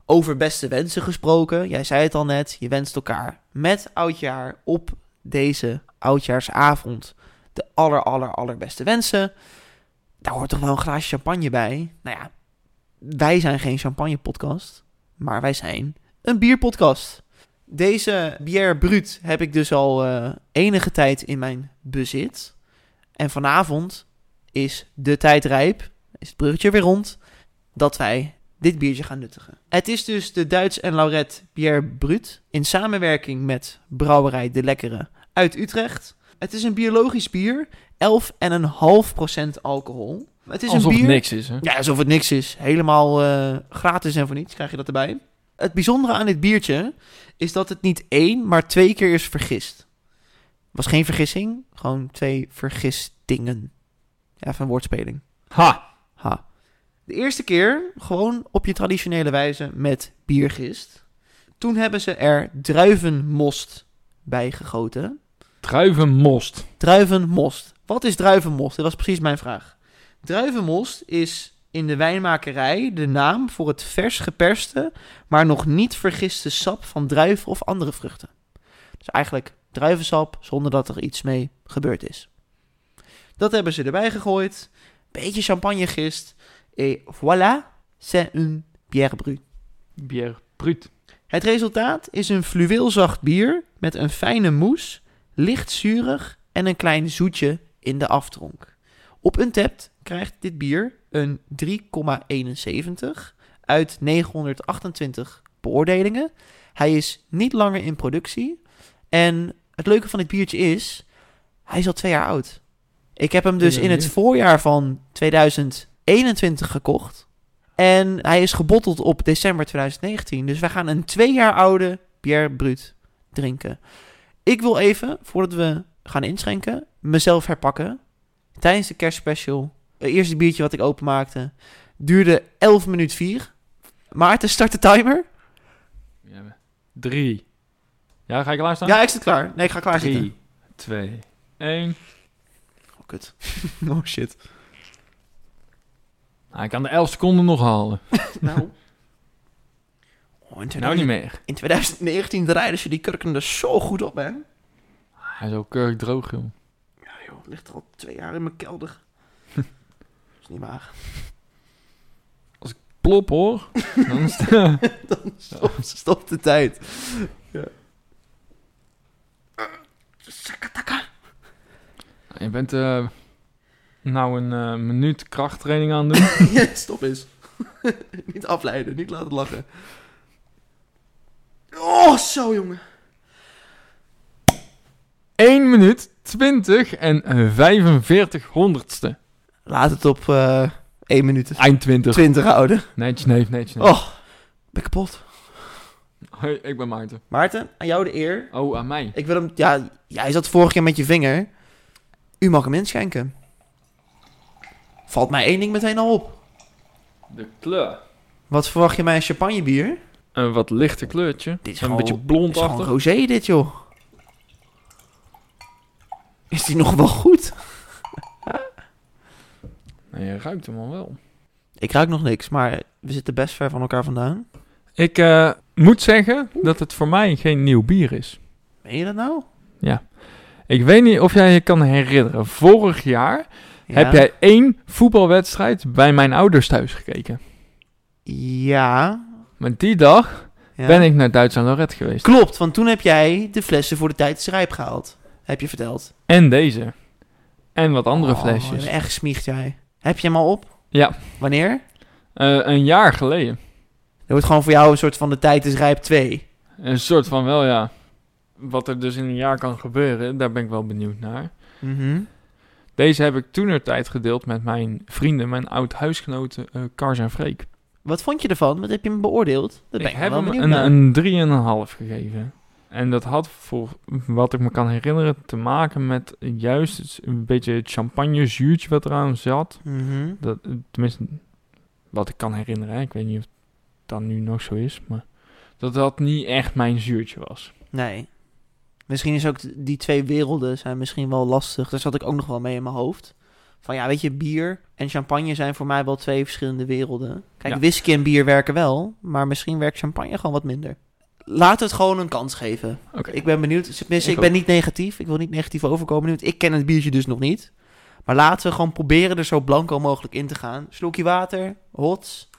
[SPEAKER 2] over beste wensen gesproken. Jij zei het al net, je wenst elkaar met oudjaar op deze oudjaarsavond de aller, aller, allerbeste wensen. Daar hoort toch wel een glaasje champagne bij? Nou ja, wij zijn geen champagne-podcast, maar wij zijn een bierpodcast. Deze Bière Brut heb ik dus al eh, enige tijd in mijn bezit. En vanavond is de tijd rijp, is het bruggetje weer rond, dat wij dit biertje gaan nuttigen. Het is dus de Duits en Lauret Bière Brut in samenwerking met Brouwerij De Lekkere uit Utrecht. Het is een biologisch bier, 11,5% alcohol. Het is
[SPEAKER 1] Alsof
[SPEAKER 2] een bier...
[SPEAKER 1] het niks is, hè?
[SPEAKER 2] Ja, alsof het niks is. Helemaal eh, gratis en voor niets krijg je dat erbij. Het bijzondere aan dit biertje is dat het niet één, maar twee keer is vergist. Was geen vergissing, gewoon twee vergistingen. Ja, even een woordspeling.
[SPEAKER 1] Ha!
[SPEAKER 2] Ha. De eerste keer gewoon op je traditionele wijze met biergist. Toen hebben ze er druivenmost bij gegoten.
[SPEAKER 1] Druivenmost.
[SPEAKER 2] Druivenmost. Wat is druivenmost? Dat was precies mijn vraag. Druivenmost is in de wijnmakerij de naam voor het vers geperste, maar nog niet vergiste sap van druiven of andere vruchten. Dus eigenlijk druivensap zonder dat er iets mee gebeurd is. Dat hebben ze erbij gegooid. Beetje champagnegist. Et voilà, c'est une bière brut.
[SPEAKER 1] Bière brut.
[SPEAKER 2] Het resultaat is een fluweelzacht bier met een fijne moes, licht zuurig en een klein zoetje in de aftronk. Op Untappd krijgt dit bier een 3,71 uit 928 beoordelingen. Hij is niet langer in productie. En het leuke van dit biertje is, hij is al twee jaar oud. Ik heb hem dus in het voorjaar van 2021 gekocht. En hij is gebotteld op december 2019. Dus wij gaan een twee jaar oude Bière Brut drinken. Ik wil even, voordat we gaan inschenken, mezelf herpakken. Tijdens de kerstspecial, het eerste biertje wat ik openmaakte, duurde 11 minuten 4. Maarten, start de timer.
[SPEAKER 1] Ja, drie. Ja, ga ik klaarstaan?
[SPEAKER 2] Ja, ik zit klaar. Nee, ik ga klaar zitten.
[SPEAKER 1] Drie, twee, één.
[SPEAKER 2] Oh, kut. oh, shit.
[SPEAKER 1] Nou, ik kan de 11 seconden nog halen.
[SPEAKER 2] Nou. Oh, in, 2000
[SPEAKER 1] Nou niet meer.
[SPEAKER 2] in 2019 draaiden ze die kurken er zo goed op, hè?
[SPEAKER 1] Hij is ook keurig droog, joh.
[SPEAKER 2] Ja, joh, ligt er al twee jaar in mijn kelder. is niet waar.
[SPEAKER 1] Plop, hoor. Dan is het-
[SPEAKER 2] Dan stop, stop de tijd. Ja. Sakataka.
[SPEAKER 1] Je bent eh, nou een eh, minuut krachttraining aan doen.
[SPEAKER 2] Stop eens. niet afleiden, niet laten lachen. Oh, zo jongen.
[SPEAKER 1] 1 minuut, 20 en 45 honderdste.
[SPEAKER 2] Laat het op eh 1 minuut
[SPEAKER 1] Eind 20.
[SPEAKER 2] 20 houden.
[SPEAKER 1] Netjes, netjes. neef.
[SPEAKER 2] Oh, ben kapot.
[SPEAKER 1] Hoi, ik ben Maarten.
[SPEAKER 2] Maarten, aan jou de eer.
[SPEAKER 1] Oh, aan mij.
[SPEAKER 2] Ik wil hem, ja, jij zat vorige keer met je vinger. U mag hem inschenken. Valt mij één ding meteen al op.
[SPEAKER 1] De kleur.
[SPEAKER 2] Wat verwacht je bij een champagnebier?
[SPEAKER 1] Een wat lichter kleurtje.
[SPEAKER 2] Dit is
[SPEAKER 1] een
[SPEAKER 2] gewoon-
[SPEAKER 1] beetje
[SPEAKER 2] Het is gewoon
[SPEAKER 1] blondachtig.
[SPEAKER 2] rosé dit, joh. Is die nog wel goed?
[SPEAKER 1] Nee, je ruikt hem al wel.
[SPEAKER 2] Ik ruik nog niks, maar we zitten best ver van elkaar vandaan.
[SPEAKER 1] Ik eh, moet zeggen dat het voor mij geen nieuw bier is.
[SPEAKER 2] Meen je dat nou?
[SPEAKER 1] Ik weet niet of jij je kan herinneren. Vorig jaar
[SPEAKER 2] Ja.
[SPEAKER 1] Heb jij één voetbalwedstrijd bij mijn ouders thuis gekeken.
[SPEAKER 2] Ja.
[SPEAKER 1] Maar die dag
[SPEAKER 2] ja.
[SPEAKER 1] ben ik naar Duits en Lorette geweest.
[SPEAKER 2] Klopt, want toen heb jij de flessen voor de tijd is rijp gehaald. Heb je verteld.
[SPEAKER 1] En deze. En wat andere
[SPEAKER 2] Oh,
[SPEAKER 1] flesjes.
[SPEAKER 2] Echt gesmiegd jij. Heb je hem al op?
[SPEAKER 1] Ja.
[SPEAKER 2] Wanneer?
[SPEAKER 1] Eh, een jaar geleden.
[SPEAKER 2] Dat wordt gewoon voor jou een soort van de tijd is rijp 2.
[SPEAKER 1] Een soort van wel, ja. Wat er dus in een jaar kan gebeuren, daar ben ik wel benieuwd naar.
[SPEAKER 2] Mhm.
[SPEAKER 1] Deze heb ik toen tijd gedeeld met mijn vrienden, mijn oud-huisgenoten eh Kars en Freek.
[SPEAKER 2] Wat vond je ervan? Wat heb je hem beoordeeld? Dat
[SPEAKER 1] ik
[SPEAKER 2] ik
[SPEAKER 1] heb
[SPEAKER 2] wel
[SPEAKER 1] hem een, een 3,5 gegeven. En dat had voor wat ik me kan herinneren te maken met juist een beetje het champagne zuurtje wat eraan zat.
[SPEAKER 2] Mhm.
[SPEAKER 1] Dat, tenminste, wat ik kan herinneren. hè. Ik weet niet of dat nu nog zo is, maar dat dat niet echt mijn zuurtje was.
[SPEAKER 2] Nee. Misschien is ook die twee werelden zijn misschien wel lastig. Daar zat ik ook nog wel mee in mijn hoofd. Van ja, weet je, bier en champagne zijn voor mij wel twee verschillende werelden. Kijk,
[SPEAKER 1] Ja.
[SPEAKER 2] whisky en bier werken wel, maar misschien werkt champagne gewoon wat minder. Laten we het gewoon een kans geven.
[SPEAKER 1] Oké.
[SPEAKER 2] Ik ben benieuwd. Tenminste,
[SPEAKER 1] Ik
[SPEAKER 2] ik ben niet negatief. Ik wil niet negatief overkomen. want Ik ken het biertje dus nog niet. Maar laten we gewoon proberen er zo blanco mogelijk in te gaan. Slokje water, hots.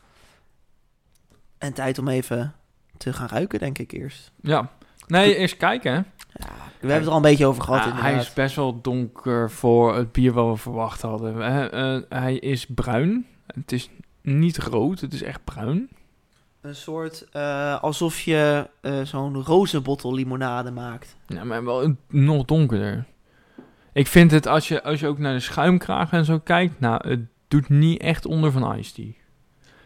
[SPEAKER 2] En tijd om even te gaan ruiken, denk ik eerst.
[SPEAKER 1] Ja. Nee, eerst kijken.
[SPEAKER 2] Ja, we hebben het er al een beetje over gehad.
[SPEAKER 1] Ja, hij
[SPEAKER 2] inderdaad.
[SPEAKER 1] is best wel donker voor het bier wat we verwacht hadden. Eh, hij is bruin. Het is niet rood, het is echt bruin.
[SPEAKER 2] Een soort eh, alsof je eh, zo'n rozenbottel limonade maakt.
[SPEAKER 1] Ja, maar wel een- nog donkerder. Ik vind het, als je, als je ook naar de schuimkraag en zo kijkt... Nou, het doet niet echt onder van Ice Tea.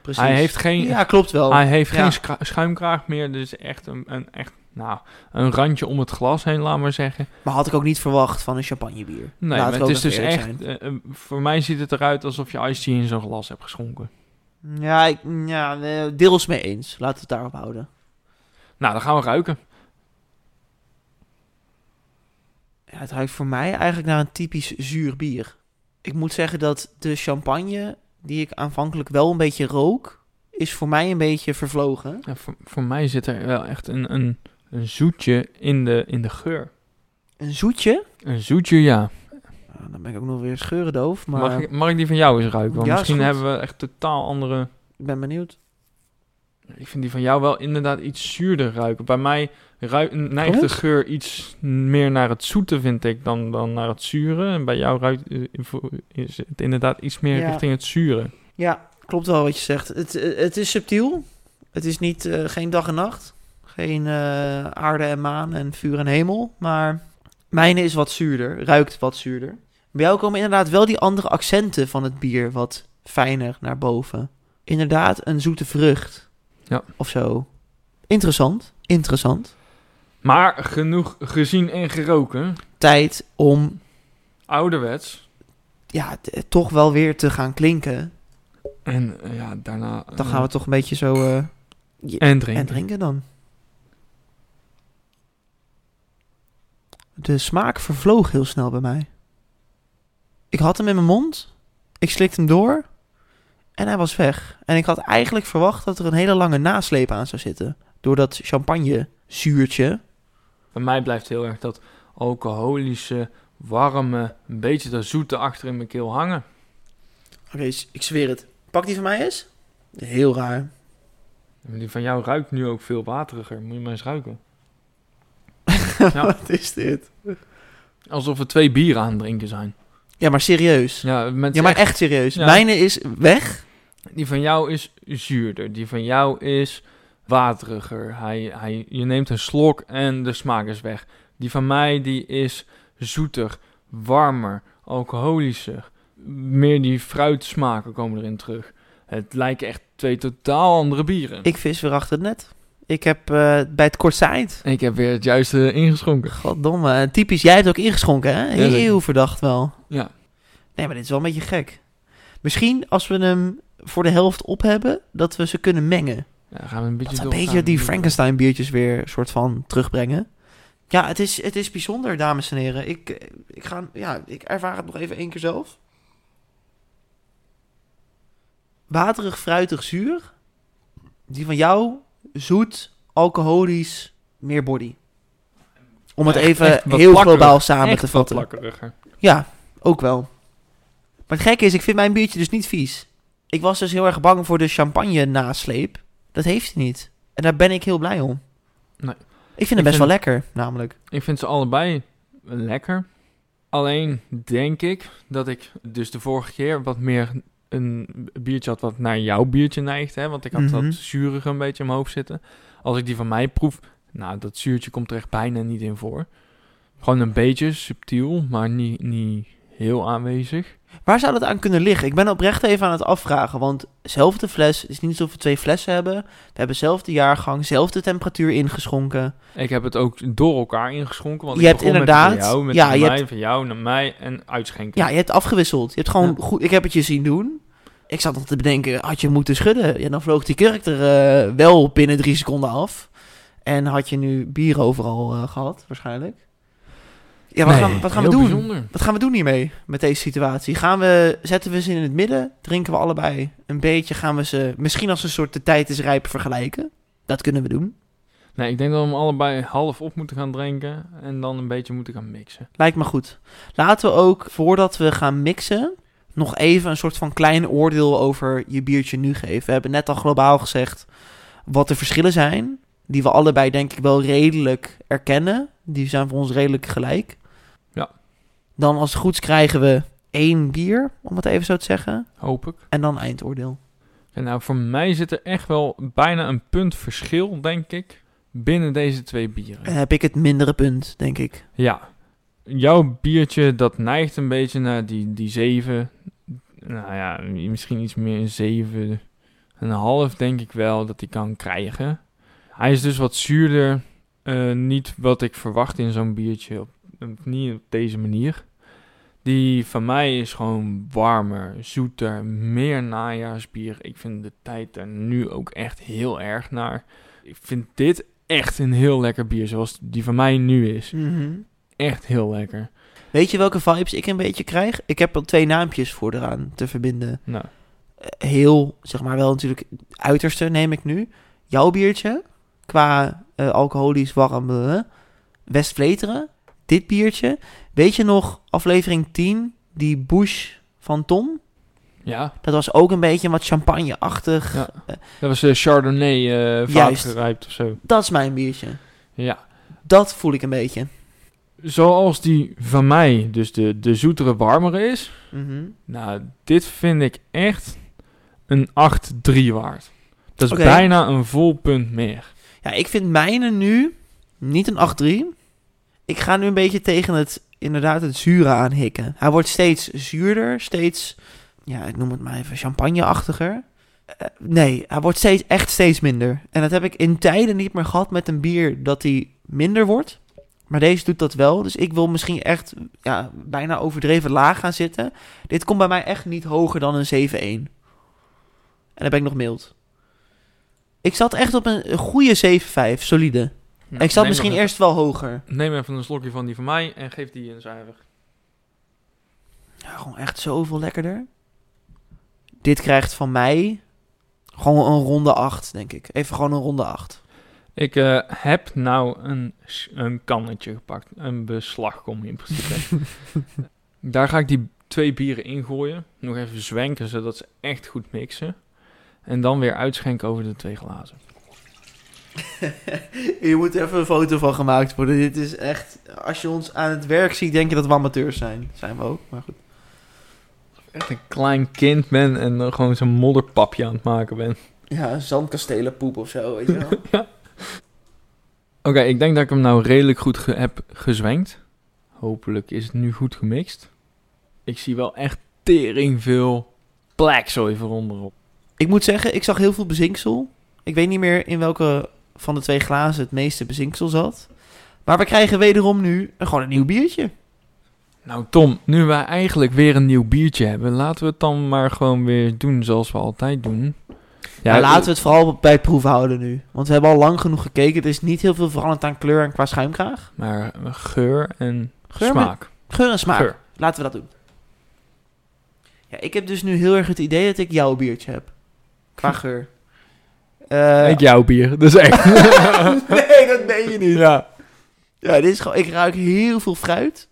[SPEAKER 2] Precies.
[SPEAKER 1] Hij heeft geen,
[SPEAKER 2] Ja, klopt wel.
[SPEAKER 1] hij heeft
[SPEAKER 2] Ja.
[SPEAKER 1] geen schuimkraag meer. Dus echt een, een, echt, nou, een randje om het glas heen, laat maar zeggen.
[SPEAKER 2] Maar had ik ook niet verwacht van een champagnebier.
[SPEAKER 1] Nee, maar het is dus echt... eh, eh, voor mij ziet het eruit alsof je Ice Tea in zo'n glas hebt geschonken.
[SPEAKER 2] Ja, ik, ja, deels mee eens. Laten we het daarop houden.
[SPEAKER 1] Nou, dan gaan we ruiken.
[SPEAKER 2] Ja, het ruikt voor mij eigenlijk naar een typisch zuur bier. Ik moet zeggen dat de champagne, die ik aanvankelijk wel een beetje rook, is voor mij een beetje vervlogen.
[SPEAKER 1] Ja, voor, voor mij zit er wel echt een, een, een zoetje in de, in de geur.
[SPEAKER 2] Een zoetje.
[SPEAKER 1] Een zoetje, ja.
[SPEAKER 2] Nou, dan ben ik ook nog weer scheurendoof, maar
[SPEAKER 1] Mag, ik, mag ik die van jou eens ruiken? Want
[SPEAKER 2] Ja,
[SPEAKER 1] misschien hebben we echt totaal andere...
[SPEAKER 2] ik ben benieuwd.
[SPEAKER 1] Ik vind die van jou wel inderdaad iets zuurder ruiken. Bij mij ruikt, neigt de geur iets meer naar het zoete, vind ik, dan, dan naar het zure. En bij jou ruikt, eh, is het inderdaad iets meer
[SPEAKER 2] Ja.
[SPEAKER 1] richting het zure.
[SPEAKER 2] Ja, klopt wel wat je zegt. Het, eh, het is subtiel. Het is niet, eh, geen dag en nacht. Geen eh, aarde en maan en vuur en hemel. Maar mijne is wat zuurder. Ruikt wat zuurder. Bij jou komen inderdaad wel die andere accenten van het bier wat fijner naar boven. Inderdaad, een zoete vrucht.
[SPEAKER 1] Ja.
[SPEAKER 2] Of zo. Interessant. Interessant.
[SPEAKER 1] Maar genoeg gezien en geroken.
[SPEAKER 2] Tijd om
[SPEAKER 1] Ouderwets.
[SPEAKER 2] ja, toch wel weer te gaan klinken.
[SPEAKER 1] En eh, ja, daarna...
[SPEAKER 2] Dan
[SPEAKER 1] eh,
[SPEAKER 2] gaan we toch een beetje zo...
[SPEAKER 1] En drinken.
[SPEAKER 2] En drinken dan. De smaak vervloog heel snel bij mij. Ik had hem in mijn mond. Ik slikte hem door. En hij was weg. En ik had eigenlijk verwacht dat er een hele lange nasleep aan zou zitten. Door dat champagne zuurtje.
[SPEAKER 1] Bij mij blijft heel erg dat alcoholische, warme, een beetje dat zoete achter in mijn keel hangen.
[SPEAKER 2] Oké, ik zweer het. Pak die van mij eens. Heel raar.
[SPEAKER 1] Die van jou ruikt nu ook veel wateriger. Moet je maar eens ruiken. Ja.
[SPEAKER 2] Wat is dit?
[SPEAKER 1] Alsof we twee bieren aan het drinken zijn.
[SPEAKER 2] Ja, maar serieus.
[SPEAKER 1] Ja,
[SPEAKER 2] maar
[SPEAKER 1] echt-
[SPEAKER 2] echt serieus.
[SPEAKER 1] Ja.
[SPEAKER 2] Mijne is weg.
[SPEAKER 1] Die van jou is zuurder. Die van jou is wateriger. Hij, hij, je neemt een slok en de smaak is weg. Die van mij die is zoeter, warmer, alcoholischer. Meer die fruitsmaken komen erin terug. Het lijken echt twee totaal andere bieren. Ik,
[SPEAKER 2] Ik vis weer achter het net. Ik heb eh, bij het kortste eind
[SPEAKER 1] heb weer het juiste ingeschonken.
[SPEAKER 2] Goddomme. En Typisch, jij hebt ook ingeschonken, hè?
[SPEAKER 1] zeker.
[SPEAKER 2] Heel verdacht wel.
[SPEAKER 1] Ja.
[SPEAKER 2] Nee, maar dit is wel een beetje gek. Misschien als we hem voor de helft op hebben, dat we ze kunnen mengen.
[SPEAKER 1] Ja, dan gaan we een beetje
[SPEAKER 2] Dat we een
[SPEAKER 1] doorgaan.
[SPEAKER 2] beetje die Frankenstein biertjes weer soort van terugbrengen. Ja, het is, het is bijzonder, dames en heren. Ik, eh, ik, ga, ja, ik ervaar het nog even één keer zelf. Waterig, fruitig, zuur. Die van jou, zoet, alcoholisch, meer body. Om het even heel
[SPEAKER 1] plakkerig.
[SPEAKER 2] globaal samen
[SPEAKER 1] Echt
[SPEAKER 2] te vatten. Ja, ook wel. Maar het gekke is, ik vind mijn biertje dus niet vies. Ik was dus heel erg bang voor de champagne nasleep. Dat heeft hij niet. En daar ben ik heel blij om.
[SPEAKER 1] Nee.
[SPEAKER 2] Ik vind hem
[SPEAKER 1] Ik
[SPEAKER 2] best
[SPEAKER 1] vind-
[SPEAKER 2] wel lekker, namelijk.
[SPEAKER 1] Ik vind ze allebei lekker. Alleen denk ik dat ik dus de vorige keer wat meer een biertje had wat naar jouw biertje neigt. Hè? Want ik had
[SPEAKER 2] Mhm.
[SPEAKER 1] dat zurige een beetje in mijn hoofd zitten. Als ik die van mij proef, nou dat zuurtje komt er echt bijna niet in voor. Gewoon een beetje subtiel, maar niet, niet heel aanwezig.
[SPEAKER 2] Waar zou dat aan kunnen liggen? Ik ben oprecht even aan het afvragen. Want zelfde fles, het is niet alsof we twee flessen hebben. We hebben zelfde jaargang, zelfde temperatuur ingeschonken.
[SPEAKER 1] Ik heb het ook door elkaar ingeschonken. Want
[SPEAKER 2] Je
[SPEAKER 1] ik
[SPEAKER 2] hebt inderdaad-
[SPEAKER 1] met van jou, met
[SPEAKER 2] ja,
[SPEAKER 1] van
[SPEAKER 2] je
[SPEAKER 1] mij,
[SPEAKER 2] hebt-
[SPEAKER 1] van jou naar mij en uitschenken.
[SPEAKER 2] Ja, je hebt afgewisseld. Je hebt gewoon
[SPEAKER 1] Ja.
[SPEAKER 2] goed, ik heb het je zien doen. Ik zat nog te bedenken, had je moeten schudden? Ja, dan vloog die kurk er eh, wel binnen drie seconden af. En had je nu bier overal eh, gehad, waarschijnlijk. Ja, wat
[SPEAKER 1] Nee,
[SPEAKER 2] gaan, wat gaan we doen?
[SPEAKER 1] bijzonder.
[SPEAKER 2] Wat gaan we doen hiermee met deze situatie? Gaan we, zetten we ze in het midden? Drinken we allebei een beetje? Gaan we ze misschien als een soort de tijd is rijp vergelijken? Dat kunnen we doen.
[SPEAKER 1] Nee, ik denk dat we hem allebei half op moeten gaan drinken en dan een beetje moeten gaan mixen.
[SPEAKER 2] Lijkt me goed. Laten we ook, voordat we gaan mixen, nog even een soort van klein oordeel over je biertje nu geven. We hebben net al globaal gezegd wat de verschillen zijn. Die we allebei denk ik wel redelijk erkennen. Die zijn voor ons redelijk gelijk. Dan als het goed is krijgen we één bier, om het even zo te zeggen.
[SPEAKER 1] Hoop ik.
[SPEAKER 2] En dan eindoordeel.
[SPEAKER 1] En nou, voor mij zit er echt wel bijna een punt verschil, denk ik, binnen deze twee bieren.
[SPEAKER 2] Dan heb ik het mindere punt, denk ik.
[SPEAKER 1] Ja, jouw biertje dat neigt een beetje naar die, die 7. Nou ja, misschien iets meer een 7. Een half denk ik wel dat hij kan krijgen. Hij is dus wat zuurder. eh, niet wat ik verwacht in zo'n biertje. Op- niet op deze manier. Die van mij is gewoon warmer, zoeter, meer najaarsbier. Ik vind de tijd er nu ook echt heel erg naar. Ik vind dit echt een heel lekker bier, zoals die van mij nu is. Echt heel lekker.
[SPEAKER 2] Weet je welke vibes ik een beetje krijg? Ik heb er twee naampjes voor eraan te verbinden.
[SPEAKER 1] Nou,
[SPEAKER 2] Eh, Heel, zeg maar wel natuurlijk, uiterste neem ik nu. Jouw biertje, qua eh, alcoholisch warm, West-Vleteren. Dit biertje. Weet je nog, aflevering 10, die Bush van Tom?
[SPEAKER 1] ja,
[SPEAKER 2] Dat was ook een beetje wat champagne-achtig.
[SPEAKER 1] Ja. dat was de Chardonnay eh
[SPEAKER 2] Juist.
[SPEAKER 1] vaatgerijpt of zo.
[SPEAKER 2] Dat is mijn biertje.
[SPEAKER 1] Ja.
[SPEAKER 2] Dat voel ik een beetje.
[SPEAKER 1] Zoals die van mij, dus de, de zoetere, warmere is.
[SPEAKER 2] Mhm.
[SPEAKER 1] Nou, dit vind ik echt een 8-3 waard. Dat is bijna een vol punt meer.
[SPEAKER 2] Ja, ik vind mijne nu niet een 8-3. Ik ga nu een beetje tegen het, inderdaad, het zure aanhikken. Hij wordt steeds zuurder, steeds, ja, ik noem het maar even champagneachtiger. Eh, nee, hij wordt steeds, echt steeds minder. En dat heb ik in tijden niet meer gehad met een bier dat hij minder wordt. Maar deze doet dat wel. Dus ik wil misschien echt ja, bijna overdreven laag gaan zitten. Dit komt bij mij echt niet hoger dan een 7-1. En dan ben ik nog mild. Ik zat echt op een een goede 7-5, solide.
[SPEAKER 1] Nou,
[SPEAKER 2] ik zat misschien eerst wel hoger.
[SPEAKER 1] Neem even een slokje van die van mij en geef die een cijfer.
[SPEAKER 2] Ja, gewoon echt zoveel lekkerder. Dit krijgt van mij gewoon een ronde 8, denk ik. Even gewoon een ronde 8.
[SPEAKER 1] Ik eh, heb nou een, een kannetje gepakt. Een beslagkom in principe. Daar ga ik die twee bieren ingooien. Nog even zwenken, zodat ze echt goed mixen. En dan weer uitschenken over de twee glazen.
[SPEAKER 2] Je moet even een foto van gemaakt worden. Dit is echt... Als je ons aan het werk ziet, denk je dat we amateurs zijn. Zijn we ook, maar goed.
[SPEAKER 1] Echt een klein kind ben en dan gewoon zo'n modderpapje aan het maken ben.
[SPEAKER 2] Ja, zandkastelen poep of zo, weet je wel.
[SPEAKER 1] Oké, ik denk dat ik hem nou redelijk goed ge- heb gezwenkt. Hopelijk is het nu goed gemixt. Ik zie wel echt tering veel black zo even onderop.
[SPEAKER 2] ik moet zeggen, ik zag heel veel bezinksel. Ik weet niet meer in welke van de twee glazen het meeste bezinksel zat. Maar we krijgen wederom nu gewoon een nieuw biertje.
[SPEAKER 1] Nou Tom, nu wij eigenlijk weer een nieuw biertje hebben, laten we het dan maar gewoon weer doen zoals we altijd doen.
[SPEAKER 2] Ja, laten we het vooral bij het proeven houden nu. Want we hebben al lang genoeg gekeken. Er is niet heel veel veranderd aan kleur en qua schuimkraag.
[SPEAKER 1] Maar geur en
[SPEAKER 2] Geur
[SPEAKER 1] smaak.
[SPEAKER 2] Geur en smaak.
[SPEAKER 1] Geur.
[SPEAKER 2] Laten we dat doen. Ja, ik heb dus nu heel erg het idee dat ik jouw biertje heb. Qua geur. Eh,
[SPEAKER 1] ik jouw bier, dus echt.
[SPEAKER 2] nee, dat ben je niet.
[SPEAKER 1] ja.
[SPEAKER 2] Ja, dit is gewoon... Ik ruik heel veel fruit.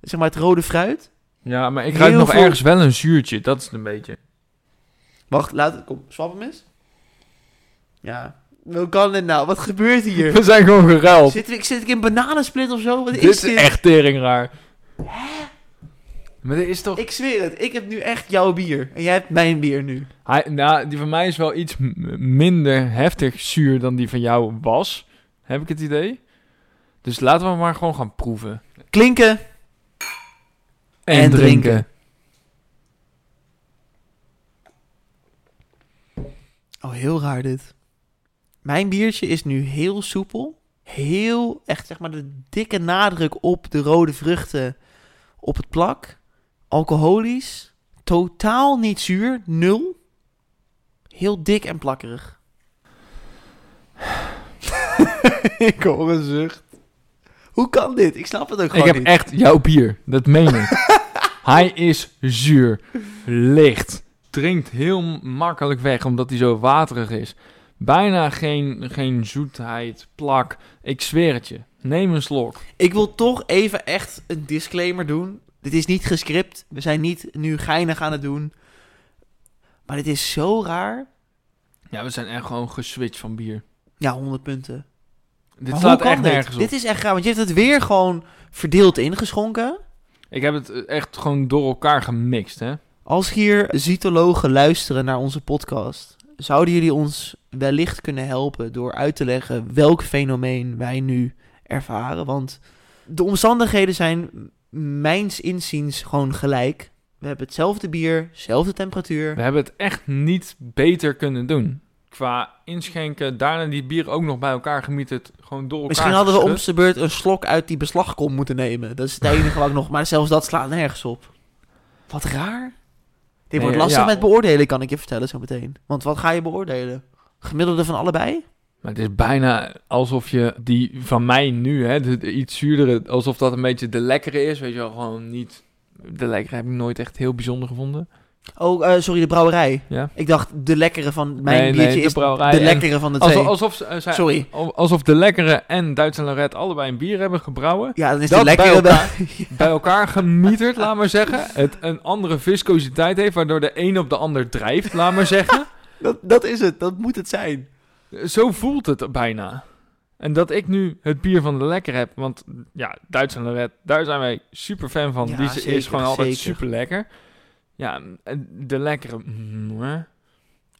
[SPEAKER 2] Zeg maar het rode fruit.
[SPEAKER 1] ja, maar ik
[SPEAKER 2] Heel
[SPEAKER 1] ruik nog
[SPEAKER 2] veel-
[SPEAKER 1] ergens wel een zuurtje, dat is het een beetje.
[SPEAKER 2] Wacht, laat het... Kom, swap hem eens. Ja. Hoe kan dit nou? Wat gebeurt hier?
[SPEAKER 1] We zijn gewoon geruild.
[SPEAKER 2] Zit ik, zit ik in bananensplit of zo? Wat
[SPEAKER 1] dit
[SPEAKER 2] is
[SPEAKER 1] is
[SPEAKER 2] dit?
[SPEAKER 1] echt tering raar. Maar dit is toch...
[SPEAKER 2] Ik zweer het. Ik heb nu echt jouw bier. En jij hebt mijn bier nu.
[SPEAKER 1] Hij, nou, die van mij is wel iets minder heftig zuur dan die van jou was. Heb ik het idee. Dus laten we maar gewoon gaan proeven.
[SPEAKER 2] Klinken.
[SPEAKER 1] En,
[SPEAKER 2] En
[SPEAKER 1] drinken.
[SPEAKER 2] drinken. Oh, heel raar dit. Mijn biertje is nu heel soepel. Heel, echt zeg maar de dikke nadruk op de rode vruchten op het plak. Alcoholisch. Totaal niet zuur. Nul. Heel dik en plakkerig. ik hoor een zucht. Hoe kan dit? Ik snap het ook
[SPEAKER 1] Ik
[SPEAKER 2] gewoon
[SPEAKER 1] heb
[SPEAKER 2] niet.
[SPEAKER 1] echt jouw bier. Dat meen ik. hij is zuur. Licht. Drinkt heel makkelijk weg omdat hij zo waterig is. Bijna geen, geen zoetheid, plak. Ik zweer het je. Neem een slok.
[SPEAKER 2] Ik wil toch even echt een disclaimer doen. Dit is niet gescript. We zijn niet nu geinig aan het doen. Maar dit is zo raar.
[SPEAKER 1] Ja, we zijn echt gewoon geswitcht van bier.
[SPEAKER 2] Ja, 100 punten.
[SPEAKER 1] Dit
[SPEAKER 2] Maar
[SPEAKER 1] slaat echt
[SPEAKER 2] dit?
[SPEAKER 1] nergens op.
[SPEAKER 2] Dit is echt raar, want je hebt het weer gewoon verdeeld ingeschonken.
[SPEAKER 1] Ik heb het echt gewoon door elkaar gemixt, hè.
[SPEAKER 2] Als hier zytologen luisteren naar onze podcast, zouden jullie ons wellicht kunnen helpen door uit te leggen welk fenomeen wij nu ervaren? Want de omstandigheden zijn mijns inziens gewoon gelijk. We hebben hetzelfde bier, dezelfde temperatuur.
[SPEAKER 1] We hebben het echt niet beter kunnen doen. Qua inschenken, daarna die bier ook nog bij elkaar gemieterd. Gewoon door elkaar
[SPEAKER 2] Misschien hadden we om de beurt een slok uit die beslagkom moeten nemen. Dat is het enige wat ik nog... Maar zelfs dat slaat nergens op. Wat raar. Dit
[SPEAKER 1] Nee,
[SPEAKER 2] wordt lastig
[SPEAKER 1] ja.
[SPEAKER 2] met beoordelen, kan ik je vertellen zo meteen. Want wat ga je beoordelen? Gemiddelde van allebei?
[SPEAKER 1] Maar het is bijna alsof je die van mij nu, hè, de, de iets zuurdere, alsof dat een beetje de lekkere is. Weet je wel, gewoon niet... De lekkere heb ik nooit echt heel bijzonder gevonden.
[SPEAKER 2] Oh, eh, sorry, de brouwerij.
[SPEAKER 1] Ja.
[SPEAKER 2] Ik dacht, de lekkere van mijn
[SPEAKER 1] Nee, nee,
[SPEAKER 2] biertje
[SPEAKER 1] de
[SPEAKER 2] is de lekkere van de twee.
[SPEAKER 1] Alsof, alsof, eh, zij-
[SPEAKER 2] Sorry.
[SPEAKER 1] al- alsof de lekkere en Duits en Lorette allebei een bier hebben gebrouwen.
[SPEAKER 2] Ja, dan is
[SPEAKER 1] Dat
[SPEAKER 2] de lekkere...
[SPEAKER 1] bij
[SPEAKER 2] wel-
[SPEAKER 1] Bij elkaar gemieterd, laat maar zeggen. Het een andere viscositeit heeft, waardoor de een op de ander drijft, laat maar zeggen.
[SPEAKER 2] dat, dat is het, dat moet het zijn.
[SPEAKER 1] Zo voelt het bijna. En dat ik nu het bier van de lekker heb, want ja, Duits en Lorette, daar zijn wij super fan van.
[SPEAKER 2] Ja,
[SPEAKER 1] Die
[SPEAKER 2] zeker,
[SPEAKER 1] is gewoon altijd
[SPEAKER 2] zeker.
[SPEAKER 1] super lekker. Ja, de lekkere, mm.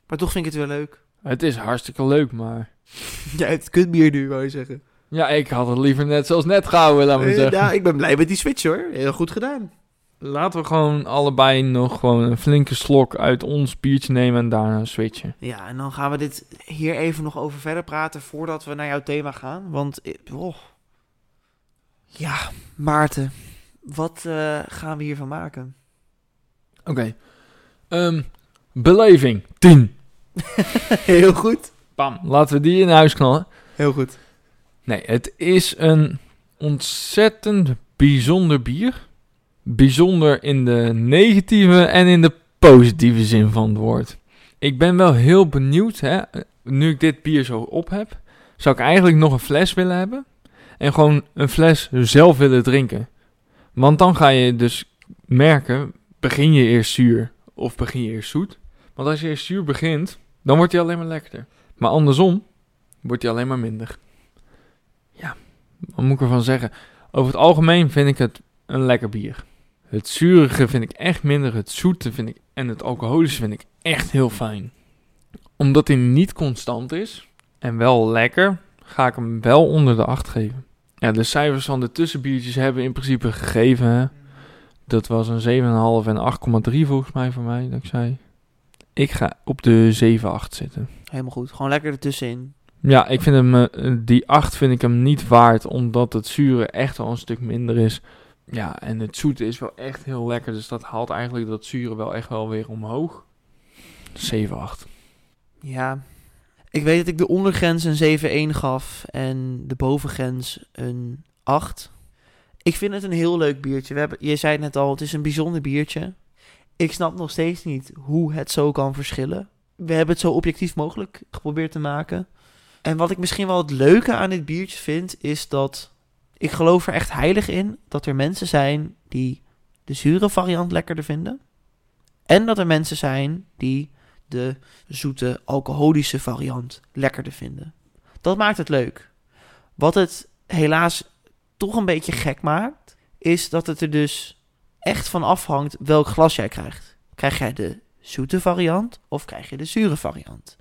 [SPEAKER 2] Maar toch vind ik het wel leuk.
[SPEAKER 1] het is hartstikke leuk, maar...
[SPEAKER 2] Ja, het kutbier nu, wou je zeggen.
[SPEAKER 1] Ja, ik had het liever net zoals net gehouden, laat maar
[SPEAKER 2] Eh,
[SPEAKER 1] zeggen.
[SPEAKER 2] nou, ik ben blij met die switch hoor. Heel goed gedaan.
[SPEAKER 1] Laten we gewoon allebei nog gewoon een flinke slok uit ons biertje nemen en daarna switchen.
[SPEAKER 2] Ja, en dan gaan we dit hier even nog over verder praten voordat we naar jouw thema gaan. Want, eh, oh. ja, Maarten, wat eh, gaan we hiervan maken?
[SPEAKER 1] Oké. Ehm, beleving, 10.
[SPEAKER 2] Heel goed.
[SPEAKER 1] Bam, laten we die in huis knallen.
[SPEAKER 2] Heel goed.
[SPEAKER 1] Nee, het is een ontzettend bijzonder bier. Bijzonder in de negatieve en in de positieve zin van het woord. Ik ben wel heel benieuwd, hè, nu ik dit bier zo op heb, zou ik eigenlijk nog een fles willen hebben. En gewoon een fles zelf willen drinken. Want dan ga je dus merken, begin je eerst zuur of begin je eerst zoet. Want als je eerst zuur begint, dan wordt hij alleen maar lekkerder. Maar andersom wordt hij alleen maar minder. Ja, wat moet ik ervan zeggen? Over het algemeen vind ik het een lekker bier. Het zurige vind ik echt minder. Het zoete vind ik en het alcoholische vind ik echt heel fijn. Omdat hij niet constant is en wel lekker, ga ik hem wel onder de 8 geven. Ja, de cijfers van de tussenbiertjes hebben in principe gegeven. Hè? Dat was een 7,5 en 8,3 volgens mij voor mij, dat ik zei. Ik ga op de 7,8 zitten.
[SPEAKER 2] Helemaal goed. Gewoon lekker ertussenin.
[SPEAKER 1] Ja, ik vind hem, eh, die 8 vind ik hem niet waard, omdat het zure echt wel een stuk minder is. Ja, en het zoete is wel echt heel lekker, dus dat haalt eigenlijk dat zure wel echt wel weer omhoog. 7, 8.
[SPEAKER 2] Ja. Ik weet dat ik de ondergrens een 7-1 gaf en de bovengrens een 8. Ik vind het een heel leuk biertje. We hebben, je zei het net al, het is een bijzonder biertje. Ik snap nog steeds niet hoe het zo kan verschillen. We hebben het zo objectief mogelijk geprobeerd te maken. En wat ik misschien wel het leuke aan dit biertje vind, is dat ik geloof er echt heilig in dat er mensen zijn die de zure variant lekkerder vinden. En dat er mensen zijn die de zoete alcoholische variant lekkerder vinden. Dat maakt het leuk. Wat het helaas toch een beetje gek maakt, is dat het er dus echt van afhangt welk glas jij krijgt. Krijg jij de zoete variant of krijg je de zure variant?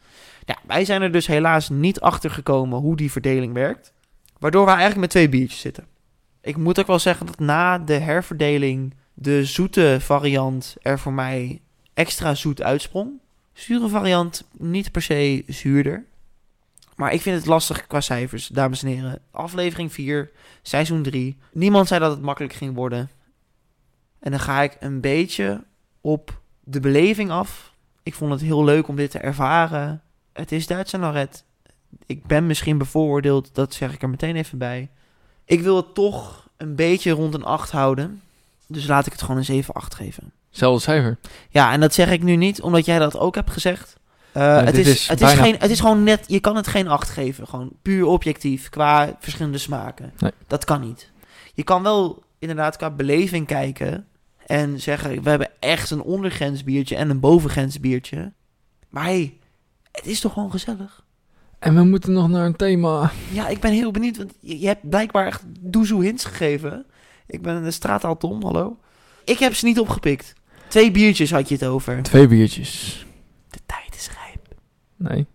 [SPEAKER 2] Wij zijn er dus helaas niet achter gekomen hoe die verdeling werkt, waardoor we eigenlijk met twee biertjes zitten. Ik moet ook wel zeggen dat na de herverdeling de zoete variant er voor mij extra zoet uitsprong. Zure variant niet per se zuurder. Maar ik vind het lastig qua cijfers, dames en heren. Aflevering 4, seizoen 3. Niemand zei dat het makkelijk ging worden. En dan ga ik een beetje op de beleving af. Ik vond het heel leuk om dit te ervaren. Het is Duits en. Ik ben misschien bevooroordeeld, dat zeg ik er meteen even bij. Ik wil het toch een beetje rond een 8 houden. Dus laat ik het gewoon een 7-8 geven.
[SPEAKER 1] Zelfde cijfer.
[SPEAKER 2] Ja, en dat zeg ik nu niet omdat jij dat ook hebt gezegd. Uh, het, is,
[SPEAKER 1] is
[SPEAKER 2] het, is
[SPEAKER 1] bijna-
[SPEAKER 2] geen, het is gewoon net, je kan het geen 8 geven. Gewoon puur objectief qua verschillende smaken.
[SPEAKER 1] Nee.
[SPEAKER 2] Dat kan niet. Je kan wel inderdaad qua beleving kijken en zeggen: we hebben echt een ondergrensbiertje en een bovengrensbiertje. Maar hey, het is toch gewoon gezellig.
[SPEAKER 1] En we moeten nog naar een thema.
[SPEAKER 2] Ja, ik ben heel benieuwd, want je, hebt blijkbaar echt doezoe hints gegeven. Ik ben de straattaal Tom, hallo. Ik heb ze niet opgepikt. Twee biertjes had je het over.
[SPEAKER 1] Twee biertjes.
[SPEAKER 2] De tijd is rijp.
[SPEAKER 1] Nee.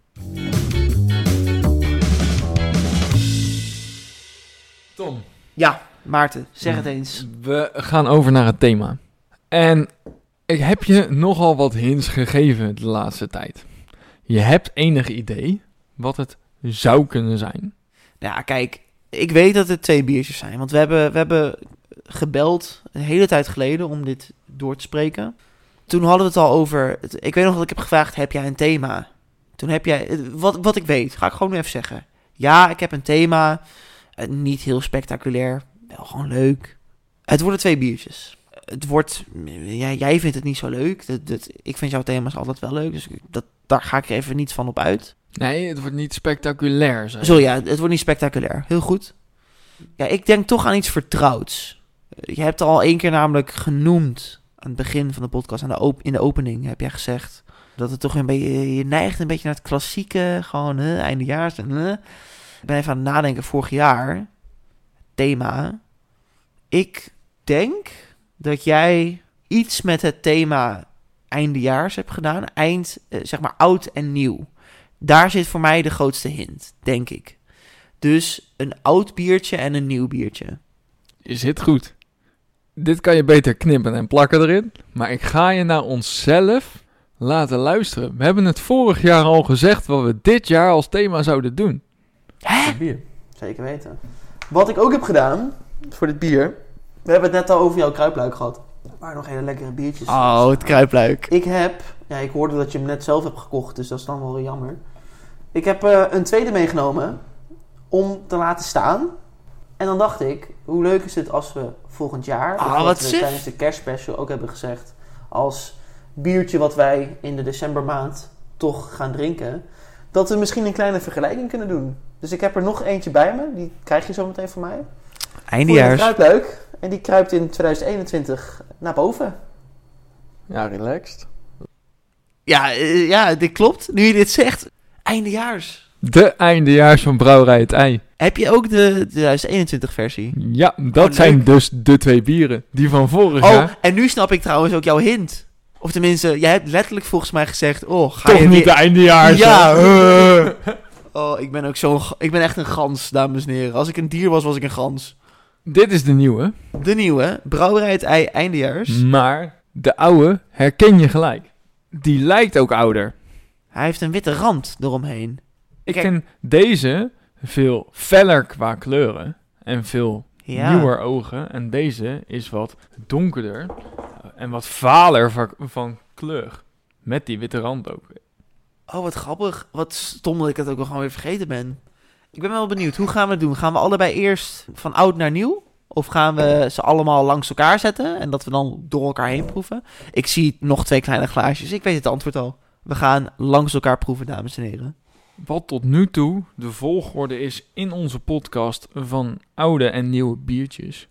[SPEAKER 1] Tom.
[SPEAKER 2] Ja, Maarten, zeg het eens.
[SPEAKER 1] We gaan over naar het thema. En ik heb je nogal wat hints gegeven de laatste tijd. Je hebt enig idee wat het zou kunnen zijn.
[SPEAKER 2] Ja, kijk, ik weet dat het twee biertjes zijn. Want we hebben, we hebben gebeld een hele tijd geleden om dit door te spreken. Toen hadden we het al over. Ik weet nog dat ik heb gevraagd: heb jij een thema? Toen heb jij. Wat, wat ik weet, ga ik gewoon nu even zeggen. Ja, ik heb een thema. Eh, niet heel spectaculair. Wel gewoon leuk. Het worden twee biertjes. Het wordt. Ja, jij vindt het niet zo leuk. Dat, dat, ik vind jouw thema's altijd wel leuk. Dus dat, daar ga ik even niet van op uit.
[SPEAKER 1] Nee, het wordt niet spectaculair.
[SPEAKER 2] Zo ja, het wordt niet spectaculair. Heel goed. Ja, ik denk toch aan iets vertrouwds. Je hebt al één keer namelijk genoemd aan het begin van de podcast, aan de in de opening heb jij gezegd dat het toch een beetje, je neigt een beetje naar het klassieke, gewoon hè, eindejaars. Ik ben even aan het nadenken, vorig jaar, thema. Ik denk dat jij iets met het thema eindejaars hebt gedaan, eind, eh, zeg maar oud en nieuw. Daar zit voor mij de grootste hint, denk ik. Dus een oud biertje en een nieuw biertje.
[SPEAKER 1] Je zit goed. Dit kan je beter knippen en plakken erin. Maar ik ga je naar onszelf laten luisteren. We hebben het vorig jaar al gezegd wat we dit jaar als thema zouden doen.
[SPEAKER 2] Hè?
[SPEAKER 1] bier.
[SPEAKER 2] Zeker weten. Wat ik ook heb gedaan voor dit bier. We hebben het net al over jouw kruipluik gehad. Maar nog hele lekkere biertjes.
[SPEAKER 1] Oh, het kruipluik.
[SPEAKER 2] Ik heb, ja, ik hoorde dat je hem net zelf hebt gekocht, dus dat is dan wel weer jammer. Ik heb eh, een tweede meegenomen om te laten staan. En dan dacht ik, hoe leuk is het als we volgend jaar,
[SPEAKER 1] Ah,
[SPEAKER 2] of wat
[SPEAKER 1] wat
[SPEAKER 2] we tijdens de kerstspecial ook hebben gezegd, als biertje wat wij in de decembermaand toch gaan drinken, dat we misschien een kleine vergelijking kunnen doen. Dus ik heb er nog eentje bij me, die krijg je zo meteen van mij. Voor de kruipluik. En die kruipt in 2021 naar boven.
[SPEAKER 1] Ja, relaxed.
[SPEAKER 2] Ja, eh, ja, dit klopt. Nu je dit zegt, eindejaars.
[SPEAKER 1] De eindejaars van Brouwerij het Ei.
[SPEAKER 2] Heb je ook de 2021 versie?
[SPEAKER 1] Ja, dat
[SPEAKER 2] Oh,
[SPEAKER 1] zijn dus de twee bieren. Die van vorig
[SPEAKER 2] Oh,
[SPEAKER 1] jaar.
[SPEAKER 2] en nu snap ik trouwens ook jouw hint. Of tenminste, jij hebt letterlijk volgens mij gezegd, oh, ga
[SPEAKER 1] Toch
[SPEAKER 2] je
[SPEAKER 1] niet
[SPEAKER 2] weer-
[SPEAKER 1] de eindejaars.
[SPEAKER 2] Ja, uh. Oh, ik ben ook zo'n, ik ben echt een gans, dames en heren. Als ik een dier was, was ik een gans.
[SPEAKER 1] Dit is de nieuwe.
[SPEAKER 2] De nieuwe, Brouwerij het Ei Eindejaars.
[SPEAKER 1] Maar de oude herken je gelijk. Die lijkt ook ouder.
[SPEAKER 2] Hij heeft een witte rand eromheen.
[SPEAKER 1] Ik
[SPEAKER 2] Kijk.
[SPEAKER 1] vind deze veel feller qua kleuren. En veel
[SPEAKER 2] Ja.
[SPEAKER 1] nieuwer ogen. En deze is wat donkerder. En wat valer van, van kleur. Met die witte rand ook.
[SPEAKER 2] Oh, wat grappig. Wat stom dat ik het ook nog gewoon weer vergeten ben. Ik ben wel benieuwd, hoe gaan we het doen? Gaan we allebei eerst van oud naar nieuw? Of gaan we ze allemaal langs elkaar zetten en dat we dan door elkaar heen proeven? Ik zie nog twee kleine glaasjes. Ik weet het antwoord al. We gaan langs elkaar proeven, dames en heren.
[SPEAKER 1] Wat tot nu toe de volgorde is in onze podcast van oude en nieuwe biertjes,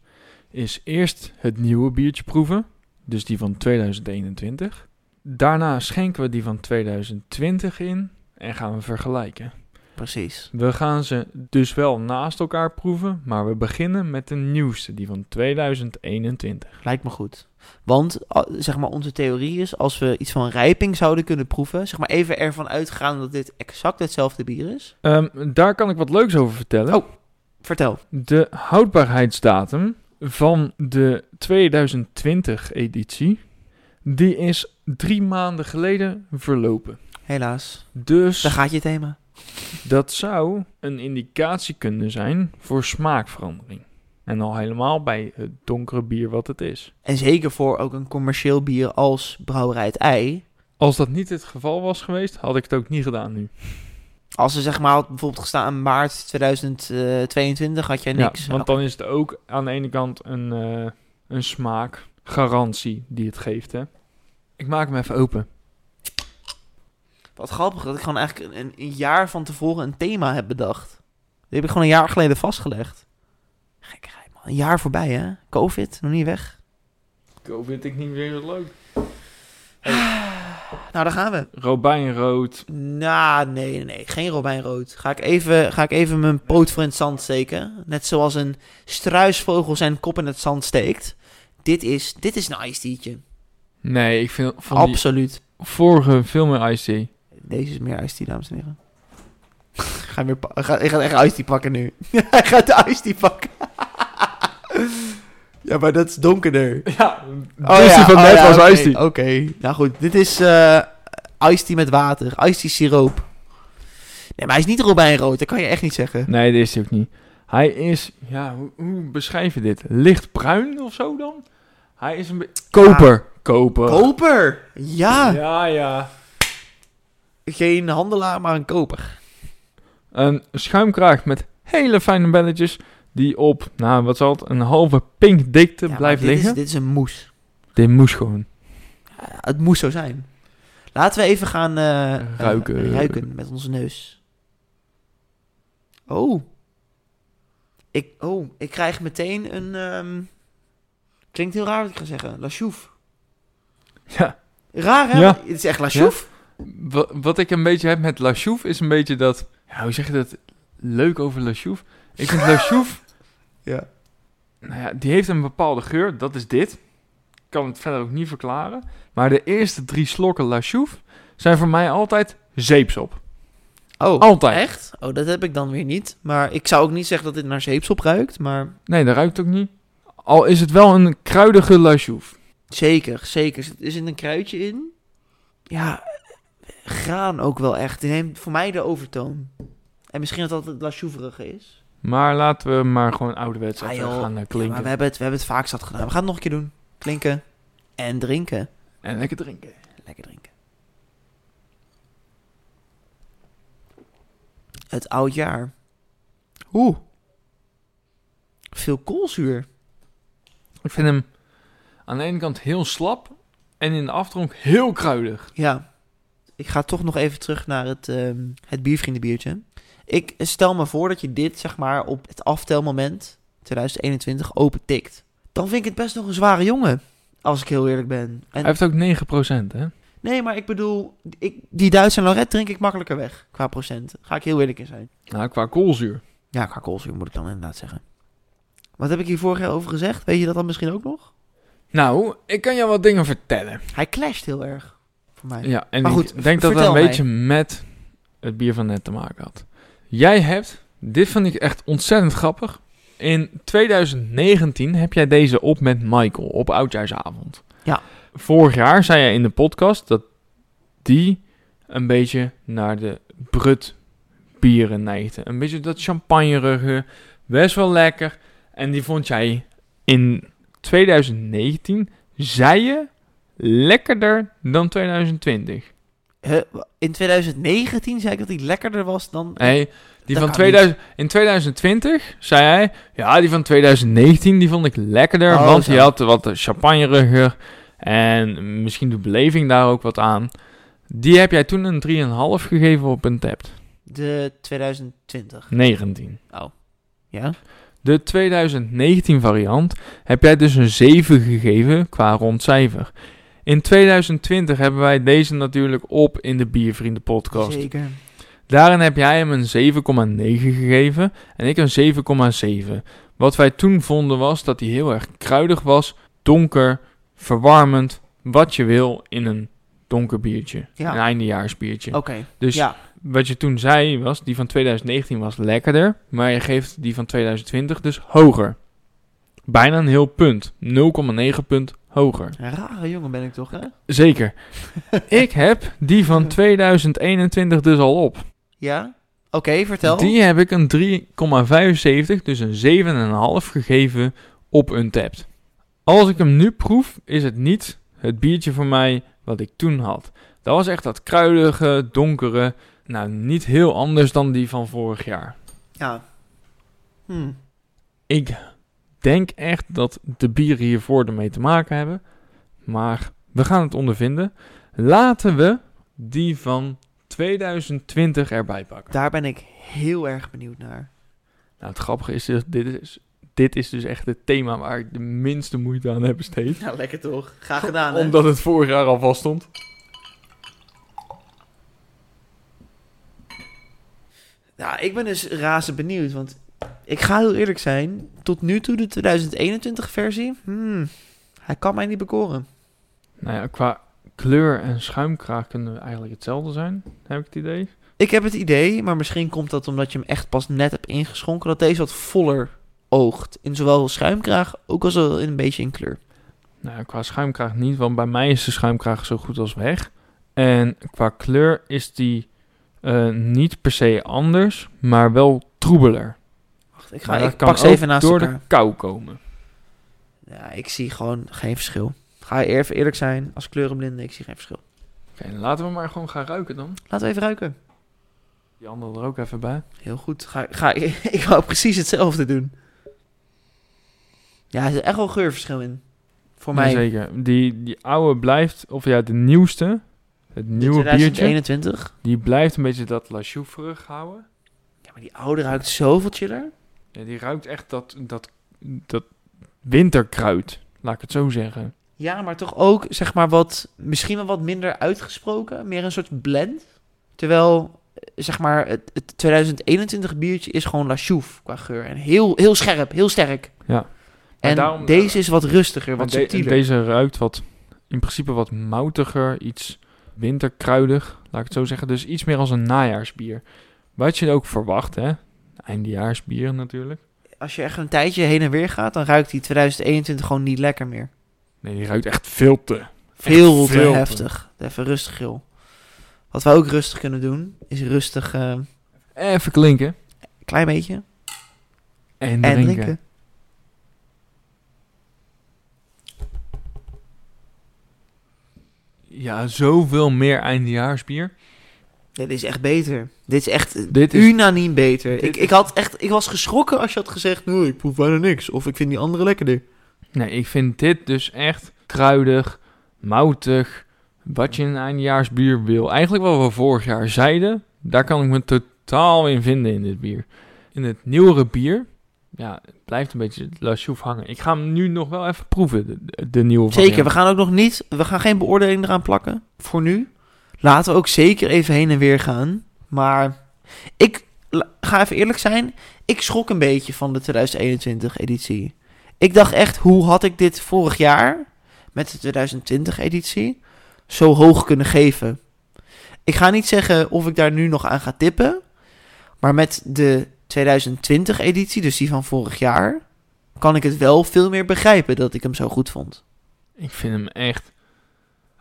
[SPEAKER 1] is eerst het nieuwe biertje proeven, dus die van 2021. Daarna schenken we die van 2020 in en gaan we vergelijken.
[SPEAKER 2] Precies.
[SPEAKER 1] We gaan ze dus wel naast elkaar proeven, maar we beginnen met de nieuwste, die van 2021.
[SPEAKER 2] Lijkt me goed. Want, ah, zeg maar, onze theorie is, als we iets van rijping zouden kunnen proeven, zeg maar even ervan uitgaan dat dit exact hetzelfde bier is.
[SPEAKER 1] Ehm, daar kan ik wat leuks over vertellen.
[SPEAKER 2] Oh. Vertel.
[SPEAKER 1] De houdbaarheidsdatum van de 2020-editie, die is drie maanden geleden verlopen.
[SPEAKER 2] Helaas.
[SPEAKER 1] Dus
[SPEAKER 2] Daar gaat je thema.
[SPEAKER 1] Dat zou een indicatie kunnen zijn voor smaakverandering. En al helemaal bij het donkere bier wat het is.
[SPEAKER 2] En zeker voor ook een commercieel bier als Brouwerij het Ei.
[SPEAKER 1] Als dat niet het geval was geweest, had ik het ook niet gedaan nu.
[SPEAKER 2] Als ze zeg maar had bijvoorbeeld gestaan in maart 2022, had jij niks.
[SPEAKER 1] Ja, want dan is het ook aan de ene kant een, eh, een smaakgarantie die het geeft, hè. Ik maak hem even open.
[SPEAKER 2] Wat grappig dat ik gewoon eigenlijk een, een jaar van tevoren een thema heb bedacht. Die heb ik gewoon een jaar geleden vastgelegd. Gekkigheid man, een jaar voorbij hè. Covid, nog niet weg.
[SPEAKER 1] Covid ik niet weer leuk.
[SPEAKER 2] Nou, daar gaan we.
[SPEAKER 1] Robijnrood.
[SPEAKER 2] Nou, nee, nee, nee. Geen robijnrood. Ga ik, even, ga ik even mijn poot voor in het zand steken. Net zoals een struisvogel zijn kop in het zand steekt. Dit is, dit is een iced tea'tje.
[SPEAKER 1] Nee, ik vind van
[SPEAKER 2] Absoluut.
[SPEAKER 1] vorige veel meer Ice Tea.
[SPEAKER 2] Deze is meer iced tea, dames en heren. ga weer ga, ik ga echt iced tea pakken nu. Hij gaat de iced tea pakken. ja, maar dat is donkerder.
[SPEAKER 1] Ja,
[SPEAKER 2] Oh
[SPEAKER 1] dus die van
[SPEAKER 2] oh
[SPEAKER 1] net
[SPEAKER 2] ja,
[SPEAKER 1] was
[SPEAKER 2] oké,
[SPEAKER 1] Ice Tea.
[SPEAKER 2] Oké, nou goed. Dit is eh iced tea met water. Iced tea siroop. Nee, maar hij is niet robijnrood. Dat kan je echt niet zeggen.
[SPEAKER 1] Nee, dat is hij ook niet. Hij is, ja, hoe, hoe beschrijf je dit? Lichtbruin of zo dan? Hij is een beetje... Koper. Koper.
[SPEAKER 2] Koper! Ja.
[SPEAKER 1] Ja, ja.
[SPEAKER 2] Geen handelaar, maar een koper.
[SPEAKER 1] Een schuimkraag met hele fijne belletjes die op, nou wat zal het, een halve pink dikte
[SPEAKER 2] Ja,
[SPEAKER 1] blijft
[SPEAKER 2] dit
[SPEAKER 1] liggen.
[SPEAKER 2] Is, dit is een moes.
[SPEAKER 1] Dit moest gewoon.
[SPEAKER 2] Ja, het moest zo zijn. Laten we even gaan eh, eh,
[SPEAKER 1] Ruiken.
[SPEAKER 2] ruiken met onze neus. Oh. Ik, oh, ik krijg meteen een... ehm, klinkt heel raar wat ik ga zeggen. La Chouf.
[SPEAKER 1] Ja.
[SPEAKER 2] Raar, hè?
[SPEAKER 1] Ja.
[SPEAKER 2] Het is echt La Chouf.
[SPEAKER 1] Wat, wat ik een beetje heb met La Chouf is een beetje dat, ja, hoe zeg je dat, leuk over La Chouf. Ik vind La Chouf,
[SPEAKER 2] Ja.
[SPEAKER 1] nou ja, die heeft een bepaalde geur, dat is dit. Ik kan het verder ook niet verklaren. Maar de eerste drie slokken La Chouf zijn voor mij altijd zeepsop.
[SPEAKER 2] Oh,
[SPEAKER 1] Altijd.
[SPEAKER 2] echt? Oh, dat heb ik dan weer niet. Maar ik zou ook niet zeggen dat dit naar zeepsop ruikt, maar...
[SPEAKER 1] Nee, dat ruikt ook niet. Al is het wel een kruidige La Chouf.
[SPEAKER 2] Zeker, zeker. Er zit een kruidje in. Ja, graan ook wel echt. Die neemt voor mij de overtoon. En misschien dat dat het lasjoeverige is.
[SPEAKER 1] Maar laten we maar gewoon ouderwets
[SPEAKER 2] Ah,
[SPEAKER 1] even gaan eh,
[SPEAKER 2] Ja,
[SPEAKER 1] klinken.
[SPEAKER 2] maar we hebben, het, we hebben het vaak zat gedaan. We gaan het nog een keer doen. Klinken en drinken.
[SPEAKER 1] En lekker drinken.
[SPEAKER 2] Lekker drinken. Het oudjaar. Oeh. Veel koolzuur.
[SPEAKER 1] Ik vind hem aan de ene kant heel slap en in de afdronk heel kruidig.
[SPEAKER 2] Ja. Ik ga toch nog even terug naar het, ehm het biervriendenbiertje. Ik stel me voor dat je dit, zeg maar, op het aftelmoment 2021 open tikt. Dan vind ik het best nog een zware jongen. Als ik heel eerlijk ben. En,
[SPEAKER 1] Hij heeft ook 9%, hè?
[SPEAKER 2] nee, maar ik bedoel, ik, die Duitse Lorette drink ik makkelijker weg. Qua procent. Ga ik heel eerlijk in zijn.
[SPEAKER 1] Nou, qua koolzuur.
[SPEAKER 2] Ja, qua koolzuur moet ik dan inderdaad zeggen. Wat heb ik hier vorig jaar over gezegd? Weet je dat dan misschien ook nog?
[SPEAKER 1] Nou, ik kan je wat dingen vertellen.
[SPEAKER 2] Hij clasht heel erg. Voor mij.
[SPEAKER 1] Ja, en
[SPEAKER 2] Maar goed,
[SPEAKER 1] ik denk dat
[SPEAKER 2] vertel
[SPEAKER 1] een
[SPEAKER 2] mij.
[SPEAKER 1] beetje met het bier van net te maken had. Jij hebt, dit vond ik echt ontzettend grappig. In 2019 heb jij deze op met Michael op Oudjaarsavond.
[SPEAKER 2] Ja.
[SPEAKER 1] Vorig jaar zei jij in de podcast dat die een beetje naar de brut bieren neigde. Een beetje dat champagnerige, best wel lekker. En die vond jij in 2019, zei je, lekkerder dan 2020.
[SPEAKER 2] Huh? in 2019 zei ik dat hij lekkerder was dan...
[SPEAKER 1] Nee, die
[SPEAKER 2] Dat
[SPEAKER 1] van
[SPEAKER 2] kan
[SPEAKER 1] 2000, in 2020 zei hij, ja, die van 2019 die vond ik lekkerder,
[SPEAKER 2] Oh,
[SPEAKER 1] want
[SPEAKER 2] zo.
[SPEAKER 1] die had wat champagneriger en misschien de beleving daar ook wat aan. Die heb jij toen een 3,5 gegeven op een tapt.
[SPEAKER 2] De 2020.
[SPEAKER 1] 19.
[SPEAKER 2] Ja?
[SPEAKER 1] De 2019 variant heb jij dus een 7 gegeven qua rondcijfer. In 2020 hebben wij deze natuurlijk op in de Biervrienden podcast.
[SPEAKER 2] Zeker.
[SPEAKER 1] Daarin heb jij hem een 7,9 gegeven en ik een 7,7. Wat wij toen vonden was dat hij heel erg kruidig was, donker, verwarmend, wat je wil in een donker biertje.
[SPEAKER 2] Ja.
[SPEAKER 1] Een eindejaarsbiertje.
[SPEAKER 2] Oké.
[SPEAKER 1] Dus
[SPEAKER 2] Ja.
[SPEAKER 1] wat je toen zei was, die van 2019 was lekkerder, maar je geeft die van 2020 dus hoger. Bijna een heel punt. 0,9 punt hoger.
[SPEAKER 2] Een rare jongen ben ik toch, hè?
[SPEAKER 1] Zeker. ik heb die van 2021 dus al op.
[SPEAKER 2] Ja? Oké, vertel.
[SPEAKER 1] Die heb ik een 3,75, dus een 7,5 gegeven op Untapped. Als ik hem nu proef, is het niet het biertje voor mij wat ik toen had. Dat was echt dat kruidige, donkere, nou, niet heel anders dan die van vorig jaar.
[SPEAKER 2] Ja. Hm.
[SPEAKER 1] Ik denk echt dat de bieren hiervoor ermee te maken hebben. Maar we gaan het ondervinden. Laten we die van 2020 erbij pakken.
[SPEAKER 2] Daar ben ik heel erg benieuwd naar.
[SPEAKER 1] Nou, het grappige is, dus, dit is, dit is dus echt het thema waar ik de minste moeite aan heb besteed.
[SPEAKER 2] Nou, lekker toch? Graag gedaan, hè?
[SPEAKER 1] Omdat het vorig jaar al vast stond.
[SPEAKER 2] Nou, ik ben dus razend benieuwd, want ik ga heel eerlijk zijn. Tot nu toe de 2021 versie, hmm, hij kan mij niet bekoren.
[SPEAKER 1] Nou ja, qua kleur en schuimkraag kunnen eigenlijk hetzelfde zijn, heb ik het idee.
[SPEAKER 2] Ik heb het idee, maar misschien komt dat omdat je hem echt pas net hebt ingeschonken, dat deze wat voller oogt. In zowel schuimkraag, ook als wel in een beetje in kleur.
[SPEAKER 1] Nou, ja, qua schuimkraag niet, want bij mij is de schuimkraag zo goed als weg. En qua kleur is die eh, niet per se anders, maar wel troebeler.
[SPEAKER 2] Ik, ga,
[SPEAKER 1] Maar
[SPEAKER 2] ik pak ze even naast
[SPEAKER 1] door
[SPEAKER 2] elkaar.
[SPEAKER 1] de kou komen.
[SPEAKER 2] Ja, ik zie gewoon geen verschil. Ga even eerlijk zijn, als kleurenblinde, ik zie geen verschil.
[SPEAKER 1] Oké, laten we maar gewoon gaan ruiken dan.
[SPEAKER 2] Laten we even ruiken.
[SPEAKER 1] Die andere er ook even bij.
[SPEAKER 2] Heel goed. Ga, ga, ik wou precies hetzelfde doen. Ja, er zit echt wel geurverschil in. Voor mij.
[SPEAKER 1] Zeker. Die, die oude blijft, of ja, de nieuwste, het
[SPEAKER 2] De
[SPEAKER 1] nieuwe biertje,
[SPEAKER 2] 2021.
[SPEAKER 1] die blijft een beetje dat La Choufferig houden.
[SPEAKER 2] Ja, maar die oude ruikt zoveel chiller.
[SPEAKER 1] Ja, die ruikt echt dat, dat, dat winterkruid, laat ik het zo zeggen.
[SPEAKER 2] Ja, maar toch ook, zeg maar, wat, misschien wel wat minder uitgesproken. Meer een soort blend. Terwijl, zeg maar, het, het 2021 biertje is gewoon La Chouffe qua geur. En heel, heel scherp, heel sterk.
[SPEAKER 1] Ja.
[SPEAKER 2] En
[SPEAKER 1] daarom-
[SPEAKER 2] deze is wat rustiger, wat
[SPEAKER 1] de-
[SPEAKER 2] subtieler.
[SPEAKER 1] deze ruikt wat, in principe wat moutiger, iets winterkruidig, laat ik het zo zeggen. Dus iets meer als een najaarsbier. Wat je ook verwacht, hè. Eindejaarsbier natuurlijk.
[SPEAKER 2] Als je echt een tijdje heen en weer gaat, dan ruikt die 2021 gewoon niet lekker meer.
[SPEAKER 1] Nee, die ruikt echt veel te.
[SPEAKER 2] Veel te
[SPEAKER 1] veel te.
[SPEAKER 2] heftig. Even rustig, Gil. Wat we ook rustig kunnen doen, is rustig eh,
[SPEAKER 1] Even klinken.
[SPEAKER 2] klein beetje
[SPEAKER 1] En,
[SPEAKER 2] en
[SPEAKER 1] drinken.
[SPEAKER 2] drinken.
[SPEAKER 1] Ja, zoveel meer eindejaarsbier.
[SPEAKER 2] Dit is echt beter. Dit is echt
[SPEAKER 1] Dit is-
[SPEAKER 2] unaniem beter. Ik, ik, had echt, ik was geschrokken als je had gezegd, nee, ik proef bijna niks. Of ik vind die andere lekkerder.
[SPEAKER 1] Nee, ik vind dit dus echt kruidig, moutig. Wat je in een eindejaarsbier wil. Eigenlijk wat we vorig jaar zeiden, daar kan ik me totaal in vinden in dit bier. In het nieuwere bier, ja, het blijft een beetje La hangen. Ik ga hem nu nog wel even proeven, de, nieuwe
[SPEAKER 2] Zeker, we gaan ook nog niet, we gaan geen beoordeling eraan plakken. Voor nu. Laten we ook zeker even heen en weer gaan. Maar ik ga even eerlijk zijn. Ik schrok een beetje van de 2021 editie. Ik dacht echt, hoe had ik dit vorig jaar met de 2020 editie zo hoog kunnen geven? Ik ga niet zeggen of ik daar nu nog aan ga tippen. Maar met de 2020 editie, dus die van vorig jaar, kan ik het wel veel meer begrijpen dat ik hem zo goed vond.
[SPEAKER 1] Ik vind hem echt,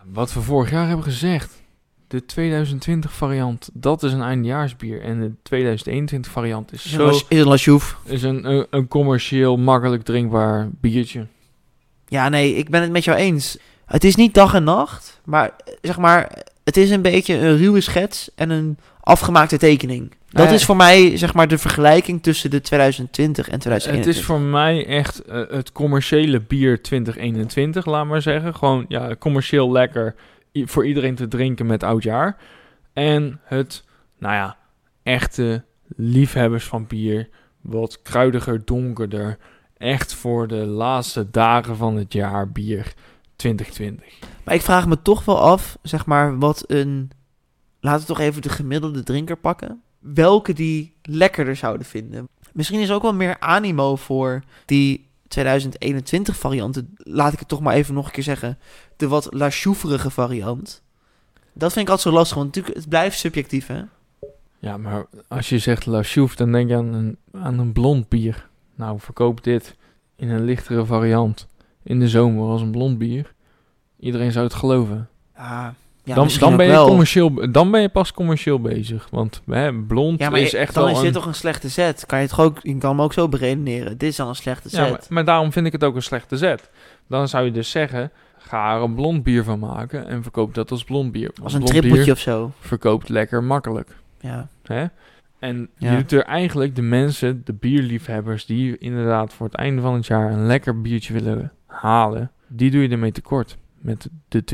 [SPEAKER 1] wat we vorig jaar hebben gezegd. De 2020 variant, dat is een eindejaarsbier. En de 2021 variant is zo...
[SPEAKER 2] is een La Chouffe.
[SPEAKER 1] is een, een, een commercieel, makkelijk drinkbaar biertje.
[SPEAKER 2] Ja, nee, ik ben het met jou eens. Het is niet dag en nacht, maar zeg maar, het is een beetje een ruwe schets en een afgemaakte tekening. Dat is voor mij, zeg maar, de vergelijking tussen de 2020 en 2021.
[SPEAKER 1] Het is voor mij echt eh, het commerciële bier 2021, laat maar zeggen. Gewoon ja, commercieel lekker voor iedereen te drinken met oudjaar. En het, nou ja, echte liefhebbers van bier. Wat kruidiger, donkerder. Echt voor de laatste dagen van het jaar bier 2020.
[SPEAKER 2] Maar ik vraag me toch wel af, zeg maar, wat een... Laten we toch even de gemiddelde drinker pakken. Welke die lekkerder zouden vinden. Misschien is er ook wel meer animo voor die 2021 varianten. Laat ik het toch maar even nog een keer zeggen. De wat la choufferige variant. Dat vind ik altijd zo lastig, want natuurlijk, het blijft subjectief, hè?
[SPEAKER 1] Ja, maar als je zegt La Chouffe, dan denk je aan een, aan een blond bier. Nou, verkoop dit in een lichtere variant in de zomer als een blond bier. Iedereen zou het geloven.
[SPEAKER 2] Ja, ja
[SPEAKER 1] dan, ben je
[SPEAKER 2] wel.
[SPEAKER 1] commercieel, dan ben je pas commercieel bezig. Want hè, blond
[SPEAKER 2] Ja, maar
[SPEAKER 1] is echt
[SPEAKER 2] dan
[SPEAKER 1] wel
[SPEAKER 2] is
[SPEAKER 1] een...
[SPEAKER 2] dit toch een slechte set? Kan je, het ook, je kan hem ook zo beredeneren. Dit is dan een slechte set.
[SPEAKER 1] ja, maar, maar daarom vind ik het ook een slechte zet. Dan zou je dus zeggen, ga er een blond bier van maken en verkoop dat als blond bier. Want
[SPEAKER 2] Als een trippeltje of zo.
[SPEAKER 1] verkoopt lekker makkelijk.
[SPEAKER 2] Ja.
[SPEAKER 1] Hè? En je doet er eigenlijk de mensen, de bierliefhebbers, die inderdaad voor het einde van het jaar een lekker biertje willen halen, die doe je ermee tekort met de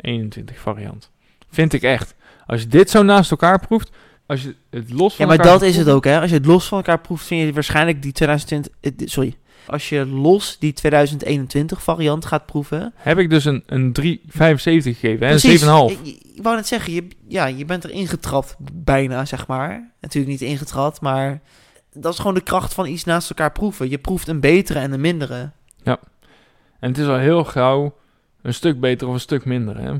[SPEAKER 1] 2021 variant. Vind ik echt. Als je dit zo naast elkaar proeft, als je het los
[SPEAKER 2] Ja,
[SPEAKER 1] van
[SPEAKER 2] maar
[SPEAKER 1] elkaar
[SPEAKER 2] dat is het ook, hè. Als je het los van elkaar proeft, vind je waarschijnlijk die 2020... eh, Sorry. Als je los die 2021 variant gaat proeven...
[SPEAKER 1] Heb ik dus een, een 3,75 gegeven, hè?
[SPEAKER 2] Precies.
[SPEAKER 1] een 7,5.
[SPEAKER 2] Ik, ik wou net zeggen, je, ja, je bent erin getrapt bijna, zeg maar. Natuurlijk niet ingetrapt, maar... Dat is gewoon de kracht van iets naast elkaar proeven. Je proeft een betere en een mindere.
[SPEAKER 1] En het is al heel gauw een stuk beter of een stuk minder, hè?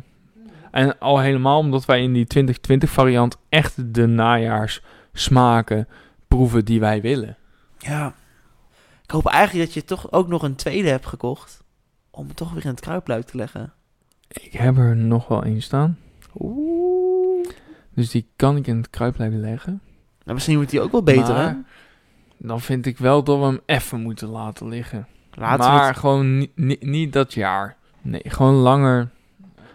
[SPEAKER 1] En al helemaal omdat wij in die 2020 variant echt de najaars smaken proeven die wij willen.
[SPEAKER 2] Ja. Ik hoop eigenlijk dat je toch ook nog een tweede hebt gekocht. Om het toch weer in het kruipluik te leggen.
[SPEAKER 1] Ik heb er nog wel één staan.
[SPEAKER 2] Oeh.
[SPEAKER 1] Dus die kan ik in het kruipluik leggen.
[SPEAKER 2] Nou, misschien wordt die ook wel beter, hè?
[SPEAKER 1] Dan vind ik wel dat we hem even moeten laten liggen.
[SPEAKER 2] Laten
[SPEAKER 1] maar
[SPEAKER 2] het-
[SPEAKER 1] gewoon ni- ni- niet dat jaar. Nee, gewoon langer.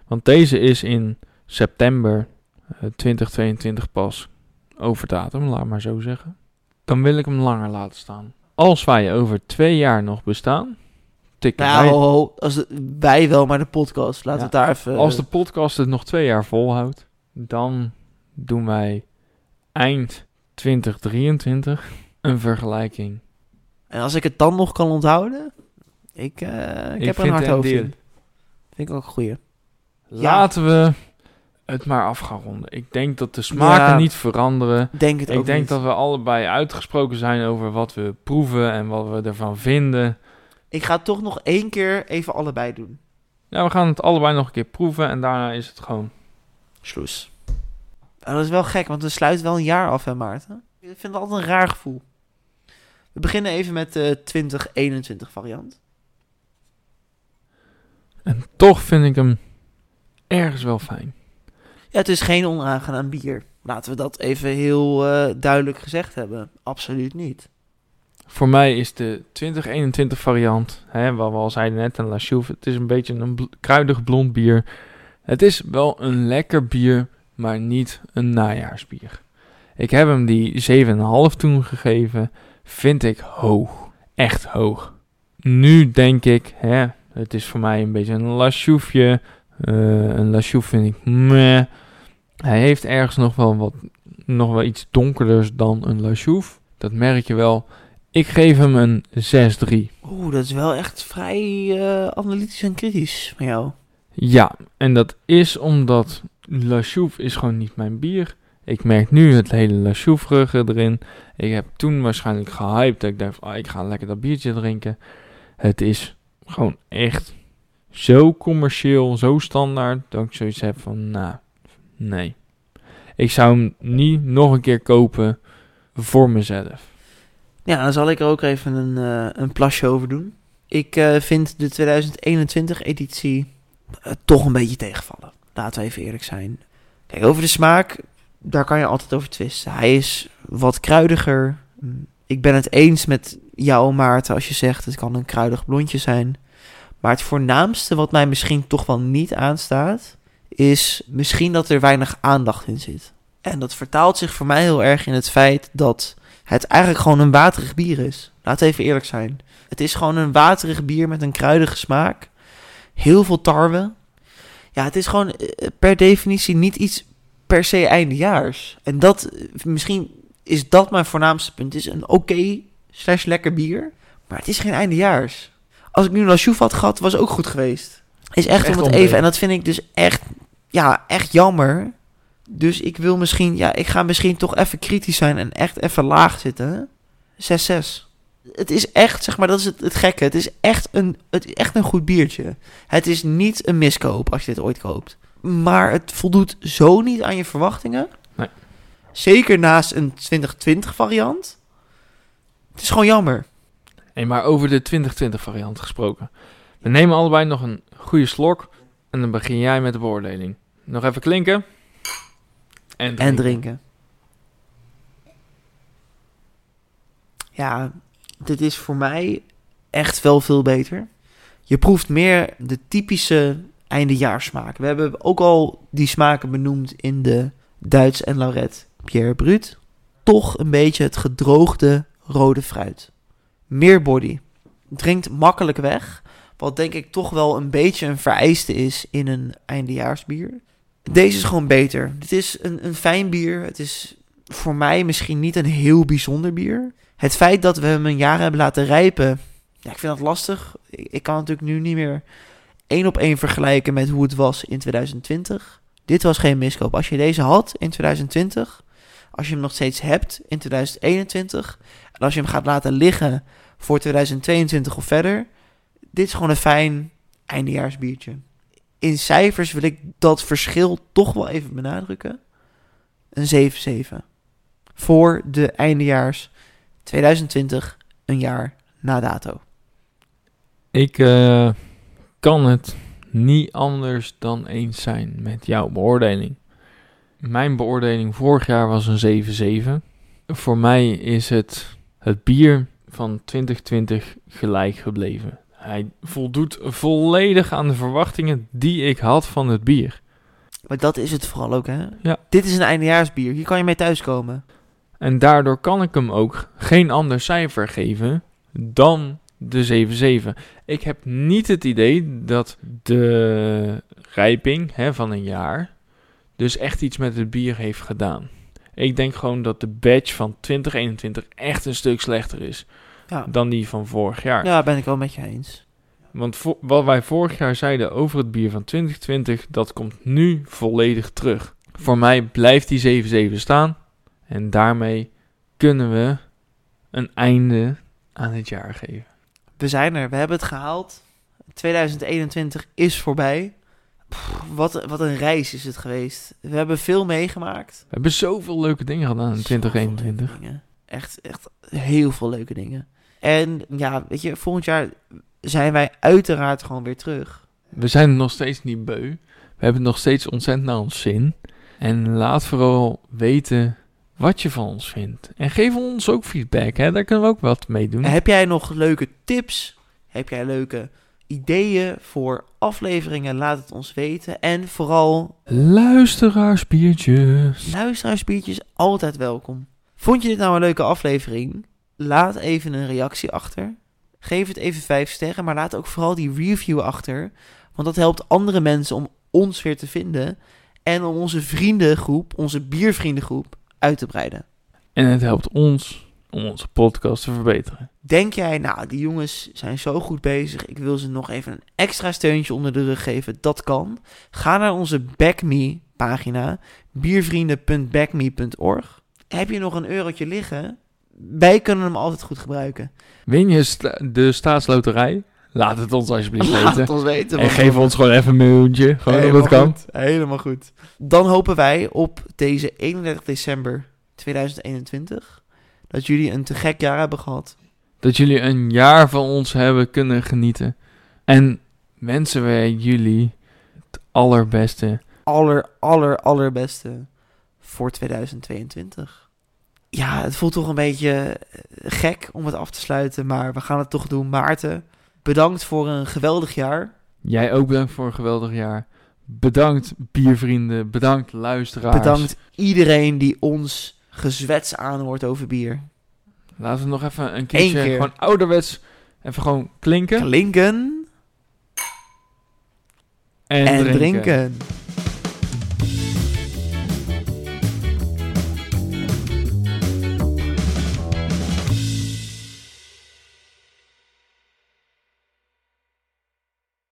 [SPEAKER 1] Want deze is in september eh, 2022 pas over datum, laat maar zo zeggen. Dan wil ik hem langer laten staan. Als wij over twee jaar nog bestaan, tikken
[SPEAKER 2] Nou,
[SPEAKER 1] wij.
[SPEAKER 2] ho, ho, als de- wij wel, maar de podcast. Laten we
[SPEAKER 1] Ja.
[SPEAKER 2] daar even...
[SPEAKER 1] Als de podcast het nog twee jaar volhoudt, dan doen wij eind 2023 een vergelijking.
[SPEAKER 2] En als ik het dan nog kan onthouden... Ik, eh, ik,
[SPEAKER 1] Ik
[SPEAKER 2] heb er een hard hoofd in. Vind ik ook een goeie.
[SPEAKER 1] Laten we het maar af gaan ronden. Ik denk dat de smaken
[SPEAKER 2] Ja.
[SPEAKER 1] niet veranderen.
[SPEAKER 2] Denk het ook
[SPEAKER 1] Ik denk
[SPEAKER 2] niet.
[SPEAKER 1] dat we allebei uitgesproken zijn over wat we proeven en wat we ervan vinden.
[SPEAKER 2] Ik ga toch nog één keer even allebei doen.
[SPEAKER 1] Ja, we gaan het allebei nog een keer proeven en daarna is het gewoon.
[SPEAKER 2] Sloes. dat is wel gek, want we sluiten wel een jaar af, hè Maarten? Ik vind het altijd een raar gevoel. We beginnen even met de 2021 variant.
[SPEAKER 1] En toch vind ik hem ergens wel fijn.
[SPEAKER 2] Ja, het is geen onaangenaam bier. Laten we dat even heel eh, duidelijk gezegd hebben. Absoluut niet.
[SPEAKER 1] Voor mij is de 2021 variant, hè, wat we al zeiden net, een La Chouve, het is een beetje een bl- kruidig blond bier. Het is wel een lekker bier, maar niet een najaarsbier. Ik heb hem die 7,5 toen gegeven, vind ik hoog. Echt hoog. Nu denk ik, hè, het is voor mij een beetje een La Chouveje. Eh, een La Chouve vind ik meh. Hij heeft ergens nog wel, wat, nog wel iets donkerders dan een La Chouve. Dat merk je wel. Ik geef hem een 6-3.
[SPEAKER 2] Oeh, dat is wel echt vrij eh, analytisch en kritisch van jou.
[SPEAKER 1] Ja, en dat is omdat La Chouve is gewoon niet mijn bier. Ik merk nu het hele La Chouvrige erin. Ik heb toen waarschijnlijk gehyped dat ik dacht, ah, ik ga lekker dat biertje drinken. Het is gewoon echt zo commercieel, zo standaard, dat ik zoiets heb van, nou, nee. Ik zou hem niet nog een keer kopen voor mezelf.
[SPEAKER 2] Ja, dan zal ik er ook even een, eh, een plasje over doen. Ik eh, vind de 2021-editie eh, toch een beetje tegenvallen. Laten we even eerlijk zijn. Kijk, over de smaak, daar kan je altijd over twisten. Hij is wat kruidiger. Ik ben het eens met jou, Maarten, als je zegt het kan een kruidig blondje zijn. Maar het voornaamste wat mij misschien toch wel niet aanstaat, is misschien dat er weinig aandacht in zit. En dat vertaalt zich voor mij heel erg in het feit dat het eigenlijk gewoon een waterig bier is. Laat even eerlijk zijn. Het is gewoon een waterig bier met een kruidige smaak. Heel veel tarwe. Ja, het is gewoon eh, per definitie niet iets per se eindejaars. En dat, eh, misschien is dat mijn voornaamste punt. Het is een oké slash lekker bier, maar het is geen eindejaars. Als ik nu La Chouffe had gehad, was ook goed geweest. Is echt,
[SPEAKER 1] Echt
[SPEAKER 2] om het even. En dat vind ik dus echt, ja, echt jammer. Dus ik wil misschien, ja, ik ga misschien toch even kritisch zijn en echt even laag zitten. 6-6. Het is echt, zeg maar, dat is het, het gekke. Het is echt een, het is echt een goed biertje. Het is niet een miskoop als je dit ooit koopt. Maar het voldoet zo niet aan je verwachtingen. Zeker naast een 2020 variant. Het is gewoon jammer.
[SPEAKER 1] Hey, maar over de 2020 variant gesproken. We nemen allebei nog een goede slok. En dan begin jij met de beoordeling. Nog even klinken. En drinken.
[SPEAKER 2] En drinken. Ja, dit is voor mij echt wel veel beter. Je proeft meer de typische eindejaarsmaak. We hebben ook al die smaken benoemd in de Duits en Lauret Pierre toch een beetje het gedroogde rode fruit. Meer body. Drinkt makkelijk weg. Wat denk ik toch wel een beetje een vereiste is in een eindejaarsbier. Deze is gewoon beter. Dit is een, een fijn bier. Het is voor mij misschien niet een heel bijzonder bier. Het feit dat we hem een jaar hebben laten rijpen, ja, ik vind dat lastig. Ik, ik kan natuurlijk nu niet meer één op één vergelijken met hoe het was in 2020. Dit was geen miskoop. Als je deze had in 2020, als je hem nog steeds hebt in 2021, en als je hem gaat laten liggen voor 2022 of verder, dit is gewoon een fijn eindejaarsbiertje. In cijfers wil ik dat verschil toch wel even benadrukken. Een 7-7. Voor de eindejaars 2020, een jaar na dato.
[SPEAKER 1] Ik eh, kan het niet anders dan eens zijn met jouw beoordeling. Mijn beoordeling vorig jaar was een 7-7. Voor mij is het, het bier van 2020 gelijk gebleven. Hij voldoet volledig aan de verwachtingen die ik had van het bier.
[SPEAKER 2] Maar dat is het vooral ook, hè?
[SPEAKER 1] Ja.
[SPEAKER 2] Dit is een eindejaarsbier. Hier kan je mee thuiskomen.
[SPEAKER 1] En daardoor kan ik hem ook geen ander cijfer geven dan de 7-7. Ik heb niet het idee dat de rijping hè, van een jaar dus echt iets met het bier heeft gedaan. Ik denk gewoon dat de badge van 2021 echt een stuk slechter is
[SPEAKER 2] Ja,
[SPEAKER 1] dan die van vorig jaar.
[SPEAKER 2] ja ben ik wel met je eens.
[SPEAKER 1] Want wat wij vorig jaar zeiden over het bier van 2020, dat komt nu volledig terug. Voor mij blijft die 7-7 staan. En daarmee kunnen we een einde aan het jaar geven.
[SPEAKER 2] We zijn er. We hebben het gehaald. 2021 is voorbij. Pff, wat, wat een reis is het geweest. We hebben veel meegemaakt.
[SPEAKER 1] We hebben zoveel leuke dingen gedaan in
[SPEAKER 2] Zoveel
[SPEAKER 1] 2021.
[SPEAKER 2] leuke dingen. Echt, echt heel veel leuke dingen. En ja, weet je, volgend jaar zijn wij uiteraard gewoon weer terug.
[SPEAKER 1] We zijn er nog steeds niet beu. We hebben het nog steeds ontzettend naar ons zin. En laat vooral weten wat je van ons vindt. En geef ons ook feedback, hè? daar kunnen we ook wat mee doen.
[SPEAKER 2] Heb jij nog leuke tips? Heb jij leuke ideeën voor afleveringen? Laat het ons weten. En vooral
[SPEAKER 1] Luisteraarsbiertjes.
[SPEAKER 2] luisteraarsbiertjes altijd welkom. Vond je dit nou een leuke aflevering? Laat even een reactie achter. Geef het even 5 sterren, maar laat ook vooral die review achter. Want dat helpt andere mensen om ons weer te vinden. En om onze vriendengroep, onze biervriendengroep, uit te breiden.
[SPEAKER 1] En het helpt ons om onze podcast te verbeteren.
[SPEAKER 2] Denk jij, nou, die jongens zijn zo goed bezig. Ik wil ze nog even een extra steuntje onder de rug geven. Dat kan. Ga naar onze Back Me pagina. Biervrienden.backme.org. Heb je nog een eurotje liggen? Wij kunnen hem altijd goed gebruiken.
[SPEAKER 1] Win je sta- de staatsloterij? Laat het ons alsjeblieft
[SPEAKER 2] Laat
[SPEAKER 1] weten.
[SPEAKER 2] het ons weten.
[SPEAKER 1] En geef ons gewoon even een mailtje. Gewoon dat
[SPEAKER 2] Helemaal
[SPEAKER 1] het kan.
[SPEAKER 2] goed, Helemaal goed. Dan hopen wij op deze 31 december 2021 dat jullie een te gek jaar hebben gehad.
[SPEAKER 1] Dat jullie een jaar van ons hebben kunnen genieten. En wensen wij jullie het allerbeste.
[SPEAKER 2] Aller, aller, allerbeste voor 2022. Ja, het voelt toch een beetje eh, gek om het af te sluiten, maar we gaan het toch doen. Maarten, bedankt voor een geweldig jaar.
[SPEAKER 1] Jij ook bedankt voor een geweldig jaar. Bedankt biervrienden. Bedankt luisteraars.
[SPEAKER 2] Bedankt iedereen die ons gezwets aanhoort over bier.
[SPEAKER 1] Laten we nog even een keertje
[SPEAKER 2] keer.
[SPEAKER 1] gewoon ouderwets even gewoon klinken
[SPEAKER 2] Klinken
[SPEAKER 1] en,
[SPEAKER 2] en
[SPEAKER 1] drinken.
[SPEAKER 2] drinken.